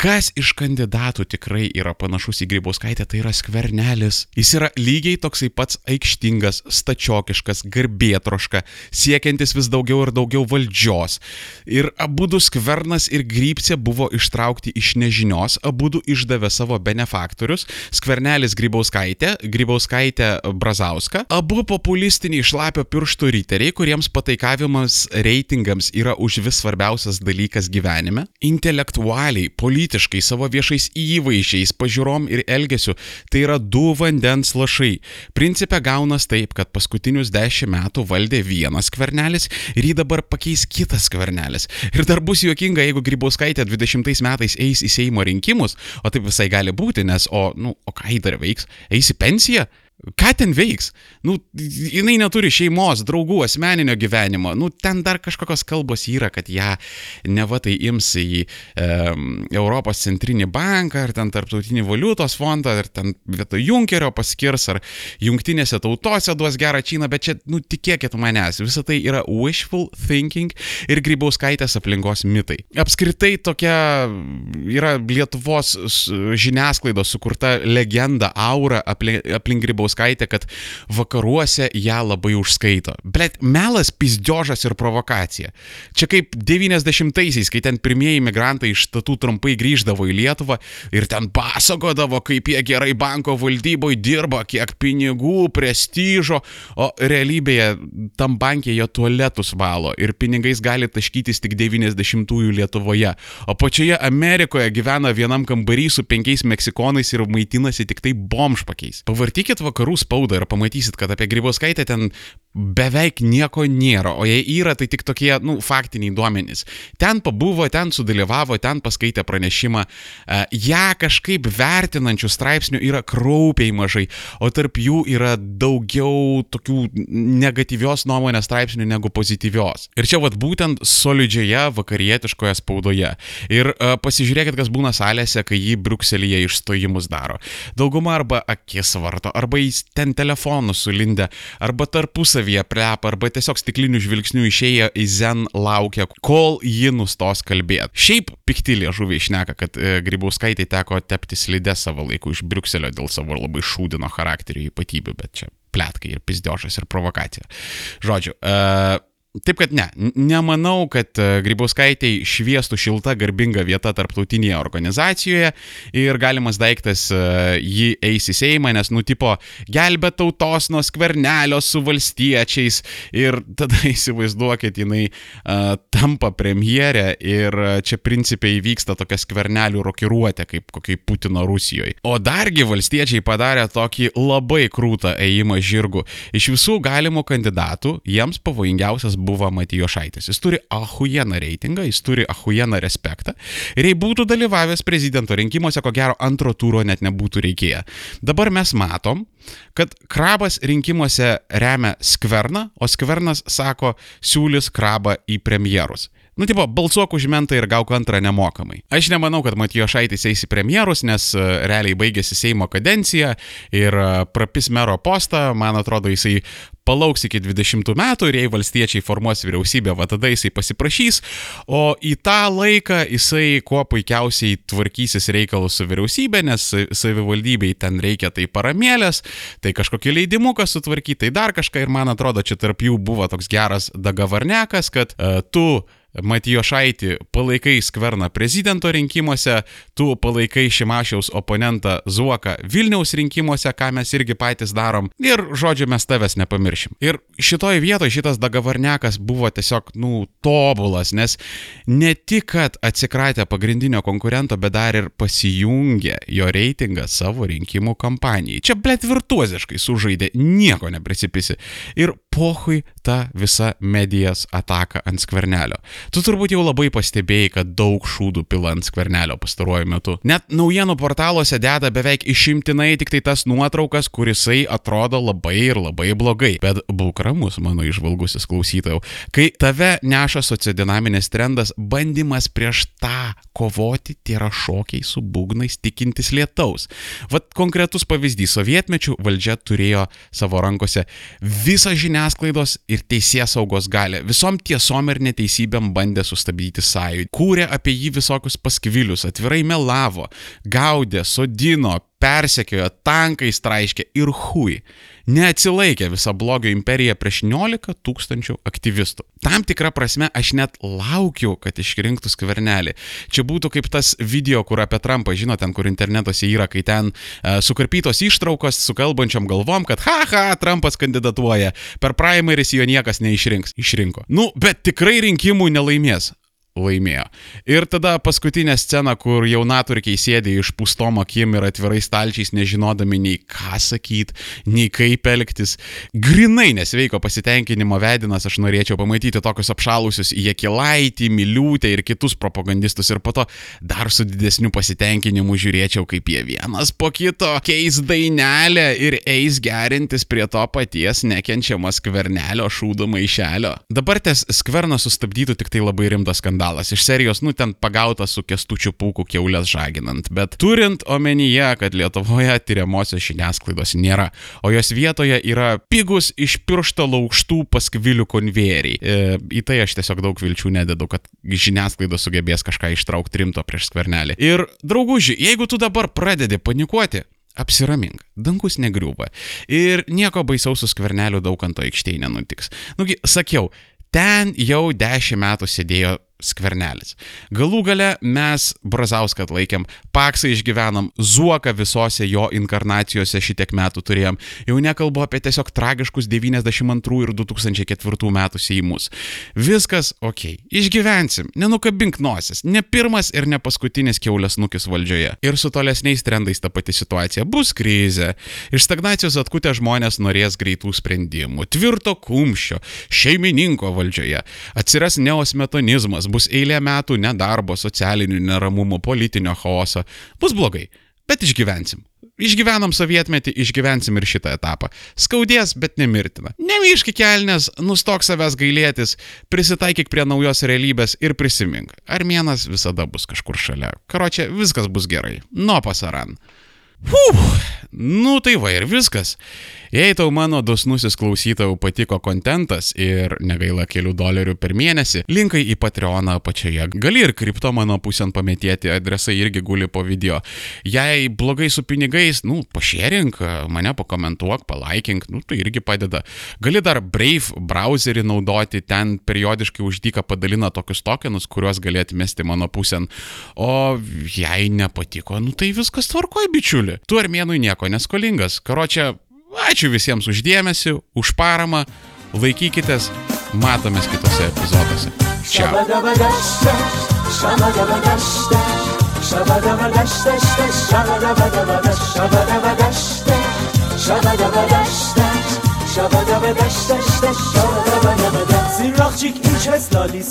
Kas iš kandidatų tikrai yra panašus į Grybauskaitę, tai yra skvernelis. Jis yra lygiai toksai pats aikštingas, stačiokiškas, garbėtas plėtroška, siekiantis vis daugiau ir daugiau valdžios. Ir abu du skvernas ir grypsė buvo ištraukti iš nežinios, abu du išdavė savo benefaktorius - skvernelis Grybauskaitė, Grybauskaitė Brazauska, abu populistiniai šlapio pirštų riteriai, kuriems pataikavimas reitingams yra už vis svarbiausias dalykas gyvenime. Intelektualiai, politiškai, savo viešais įvaizdžiais, pažiūrom ir elgesiu tai yra du vandens lašai. Principė gaunas taip, kad paskutinius dešimt metų valdė vienas skvernelis ir jį dabar pakeis kitas skvernelis. Ir dar bus juokinga, jeigu Grybauskaitė 20 metais eis į Seimo rinkimus, o taip visai gali būti, nes, o, nu, o ką jį dar veiks? Eis į pensiją? Ką ten veiks? Nu, jinai neturi šeimos, draugų, asmeninio gyvenimo. Nu, ten dar kažkokios kalbos yra, kad ją neva tai ims į e, Europos centrinį banką, ar ten tarptautinį valiutos fondą, ar ten vietoj Junkerio paskirs, ar jungtinėse tautose duos gerą činą, bet čia, nu, tikėkit manęs, visa tai yra wishful thinking ir grybauskaitės aplinkos mitai. Apskritai tokia yra Lietuvos žiniasklaidos sukurta legenda, aura aplink, aplink grybauskaitę Grybauskaitė, kad vakaruose ją labai užskaito. Bet melas, pizdžiožas ir provokacija. Čia kaip 90-aisiais, kai ten pirmieji migrantai iš tatų trumpai grįždavo į Lietuvą ir ten pasakodavo, kaip jie gerai banko valdyboje dirba, kiek pinigų, prestižo, o realybėje tam bankė jie tualetus valo ir pinigais gali taškytis tik 90-ųjų Lietuvoje. O pačioje Amerikoje gyvena vienam kambarį su penkiais meksikonais ir maitinasi tik tai bomžpakiais. Pavartykit vakarų spaudą ir pamatysit, kad apie Grybauskaitę ten beveik nieko nėra, o jei yra, tai tik tokie, nu, faktiniai duomenys. Ten pabuvo, ten sudalyvavo, ten paskaitė pranešimą. E, ją kažkaip vertinančių straipsnių yra kraupiai mažai, o tarp jų yra daugiau tokių negatyvios nuomonės straipsnių negu pozityvios. Ir čia vad būtent solidžioje vakarietiškoje spaudoje. Ir uh, pasižiūrėkit, kas būna salėse, kai jį Brukselyje išstojimus daro. Dauguma arba akis varto, arba jis ten telefonų sulindę, arba tarpusavyje plepa, arba tiesiog stiklinių žvilgsnių išėję į zen laukia, kol ji nustos kalbėti. Šiaip pikti liežuviai išneka, kad e, Grybauskaitai teko tepti slidę savo laiku iš Briuselio dėl savo labai šūdino charakterio ypatybių, bet čia plėtkai ir pizdiošas ir provokacija. Žodžiu, uh, Taip kad ne, nemanau, kad e, Grybauskaitei šviestų šilta garbinga vieta tarptautinėje organizacijoje ir galimas daiktas e, jį eis į Seimą, nes nutipo gelbė tautos nuo skvernelio su valstiečiais ir tada įsivaizduokit, jinai uh, tampa premjerė ir čia principiai vyksta tokia skvernelių rokiruotė kaip kokiai Putino Rusijoje. O dargi valstiečiai padarė tokį labai krūtą ėjimą žirgų. Iš visų galimų kandidatų jiems pavojingiausias buvo Matijošaitis. Jis turi ahujeną reitingą, jis turi ahujeną respektą. Ir jei būtų dalyvavęs prezidento rinkimuose, ko gero antro turo net nebūtų reikėję. Dabar mes matom, kad krabas rinkimuose remia skverną, o skvernas sako, siūlys krabą į premjerus. Nu, tipo, balsuok už mentą ir gauk antrą nemokamai. Aš nemanau, kad Matijo Šaitis eis į premjerus, nes uh, realiai baigėsi Seimo kadencija ir uh, prapis mero postą, man atrodo, jisai palauks iki 20 metų ir jei valstiečiai formuos vyriausybę, va tada jisai pasiprašys, o į tą laiką jisai kuo puikiausiai tvarkysis reikalus su vyriausybė, nes savivaldybei ten reikia tai paramėlės, tai kažkokį leidimuką sutvarkyti, tai dar kažką. Ir man atrodo, čia tarp jų buvo toks geras dagavarnekas, kad uh, tu Matijošaitį palaikai skverną prezidento rinkimuose, tu palaikai Šimašiaus oponentą Zuoką Vilniaus rinkimuose, ką mes irgi patys darom. Ir žodžiu, mes tavęs nepamiršim. Ir šitoje vietoje šitas Dagavarnekas buvo tiesiog, nu, tobulas, nes ne tik, kad atsikratė pagrindinio konkurento, bet dar ir pasijungė jo reitingą savo rinkimų kampanijai. Čia blėt virtuoziškai sužaidė, nieko neprisipisi. Ir pohui ta visa medijas ataka ant skvernelio. Tu turbūt jau labai pastebėjai, kad daug šūdų pila ant skvernelio pastaruoju metu. Net naujienų portaluose deda beveik išimtinai tik tai tas nuotraukas, kurisai atrodo labai ir labai blogai. Bet būk ramus, mano išvalgusis klausytojau. Kai tave neša sociodinaminis trendas, bandymas prieš tą kovoti, tai yra šokiai su būgnais tikintis lietaus. Vat konkretus pavyzdys - sovietmečių valdžia turėjo savo rankose visą žiniasklaidos ir teisės saugos galę. Visom tiesom ir neteisybėm bandė sustabdyti sąjūdį. Kūrė apie jį visokius paskvilius, atvirai melavo, gaudė, sodino, persekiojo, tankais traiškė ir hui. Neatsilaikė visa blogio imperija prieš 11 tūkstančių aktyvistų. Tam tikrą prasme aš net laukiu, kad išrinktų skvernelį. Čia būtų kaip tas video, kur apie Trumpą, žinot, ten, kur internetuose yra, kai ten uh, sukarpytos ištraukos su kalbančiam galvom, kad haha, Trumpas kandidatuoja, per primaris jo niekas neišrinks. Išrinko. Nu, bet tikrai rinkimų nelaimės laimėjo. Ir tada paskutinė scena, kur jaunaturkiai sėdė iš pustom akim ir atvirai stalčiais, nežinodami nei ką sakyti, nei kaip elgtis. Grinai nesveiko pasitenkinimo vedinas, aš norėčiau pamatyti tokius apšalusius Jekilaitį, Miliūtę ir kitus propagandistus ir po to dar su didesniu pasitenkinimu žiūrėčiau, kaip jie vienas po kito keis dainelę ir eis gerintis prie to paties nekenčiamo skvernelio šūdo maišelio. Dabar ties skverną sustabdytų tik tai labai rimtas skandalas skandalas iš serijos, nu ten pagautas su kestučiu pūku keulės žaginant, bet turint omenyje, kad Lietuvoje tyriamosios žiniasklaidos nėra, o jos vietoje yra pigus iš piršto laukštų paskvilių konvejeriai. E, į tai aš tiesiog daug vilčių nededu, kad žiniasklaida sugebės kažką ištraukti rimto prieš skvernelį. Ir drauguži, jeigu tu dabar pradedi panikuoti, Apsiramink, dangus negriūva. Ir nieko baisaus su skverneliu daug ant to aikštėje nenutiks. Nugi, sakiau, ten jau dešimt metų sėdėjo skvernelis. Galų gale mes Brazauską atlaikėm, Paksą išgyvenom, Zuoką visose jo inkarnacijose šitiek metų turėjom. Jau nekalbu apie tiesiog tragiškus 92 ir 2004 metų seimus. Viskas ok, išgyvensim, nenukabink nosis, ne pirmas ir ne paskutinis keulės nukis valdžioje. Ir su tolesniais trendais ta pati situacija bus krizė. Iš stagnacijos atkutę žmonės norės greitų sprendimų, tvirto kumščio, šeimininko valdžioje. Atsiras neosmetonizmas, bus eilė metų nedarbo, socialinių neramumų, politinio chaoso. Bus blogai, bet išgyvensim. Išgyvenam sovietmetį, išgyvensim ir šitą etapą. Skaudės, bet nemirtina. Nemyški kelnes, nustok savęs gailėtis, prisitaikyk prie naujos realybės ir prisimink. Armėnas visada bus kažkur šalia. Karočią, viskas bus gerai. Nuo pasaran. Fuh, nu tai va ir viskas. Jei tau mano dosnusis klausytojų patiko kontentas ir negaila kelių dolerių per mėnesį, linkai į Patreoną apačioje. Gali ir kripto mano pusėn pametėti, adresai irgi guli po video. Jei blogai su pinigais, nu, pašėrink, mane pakomentuok, palaikink, nu, tai irgi padeda. Gali dar Brave browserį naudoti, ten periodiškai uždyka padalina tokius tokenus, kuriuos galėtų mesti mano pusėn. O jei nepatiko, nu tai viskas tvarkoja, bičiuli. Tu armėnui nieko neskolingas. Karočią, Ačiū visiems uždėmesi, už paramą, laikykitės, matomės kitose epizoduose. Čia. Zirrakçık ilk esladis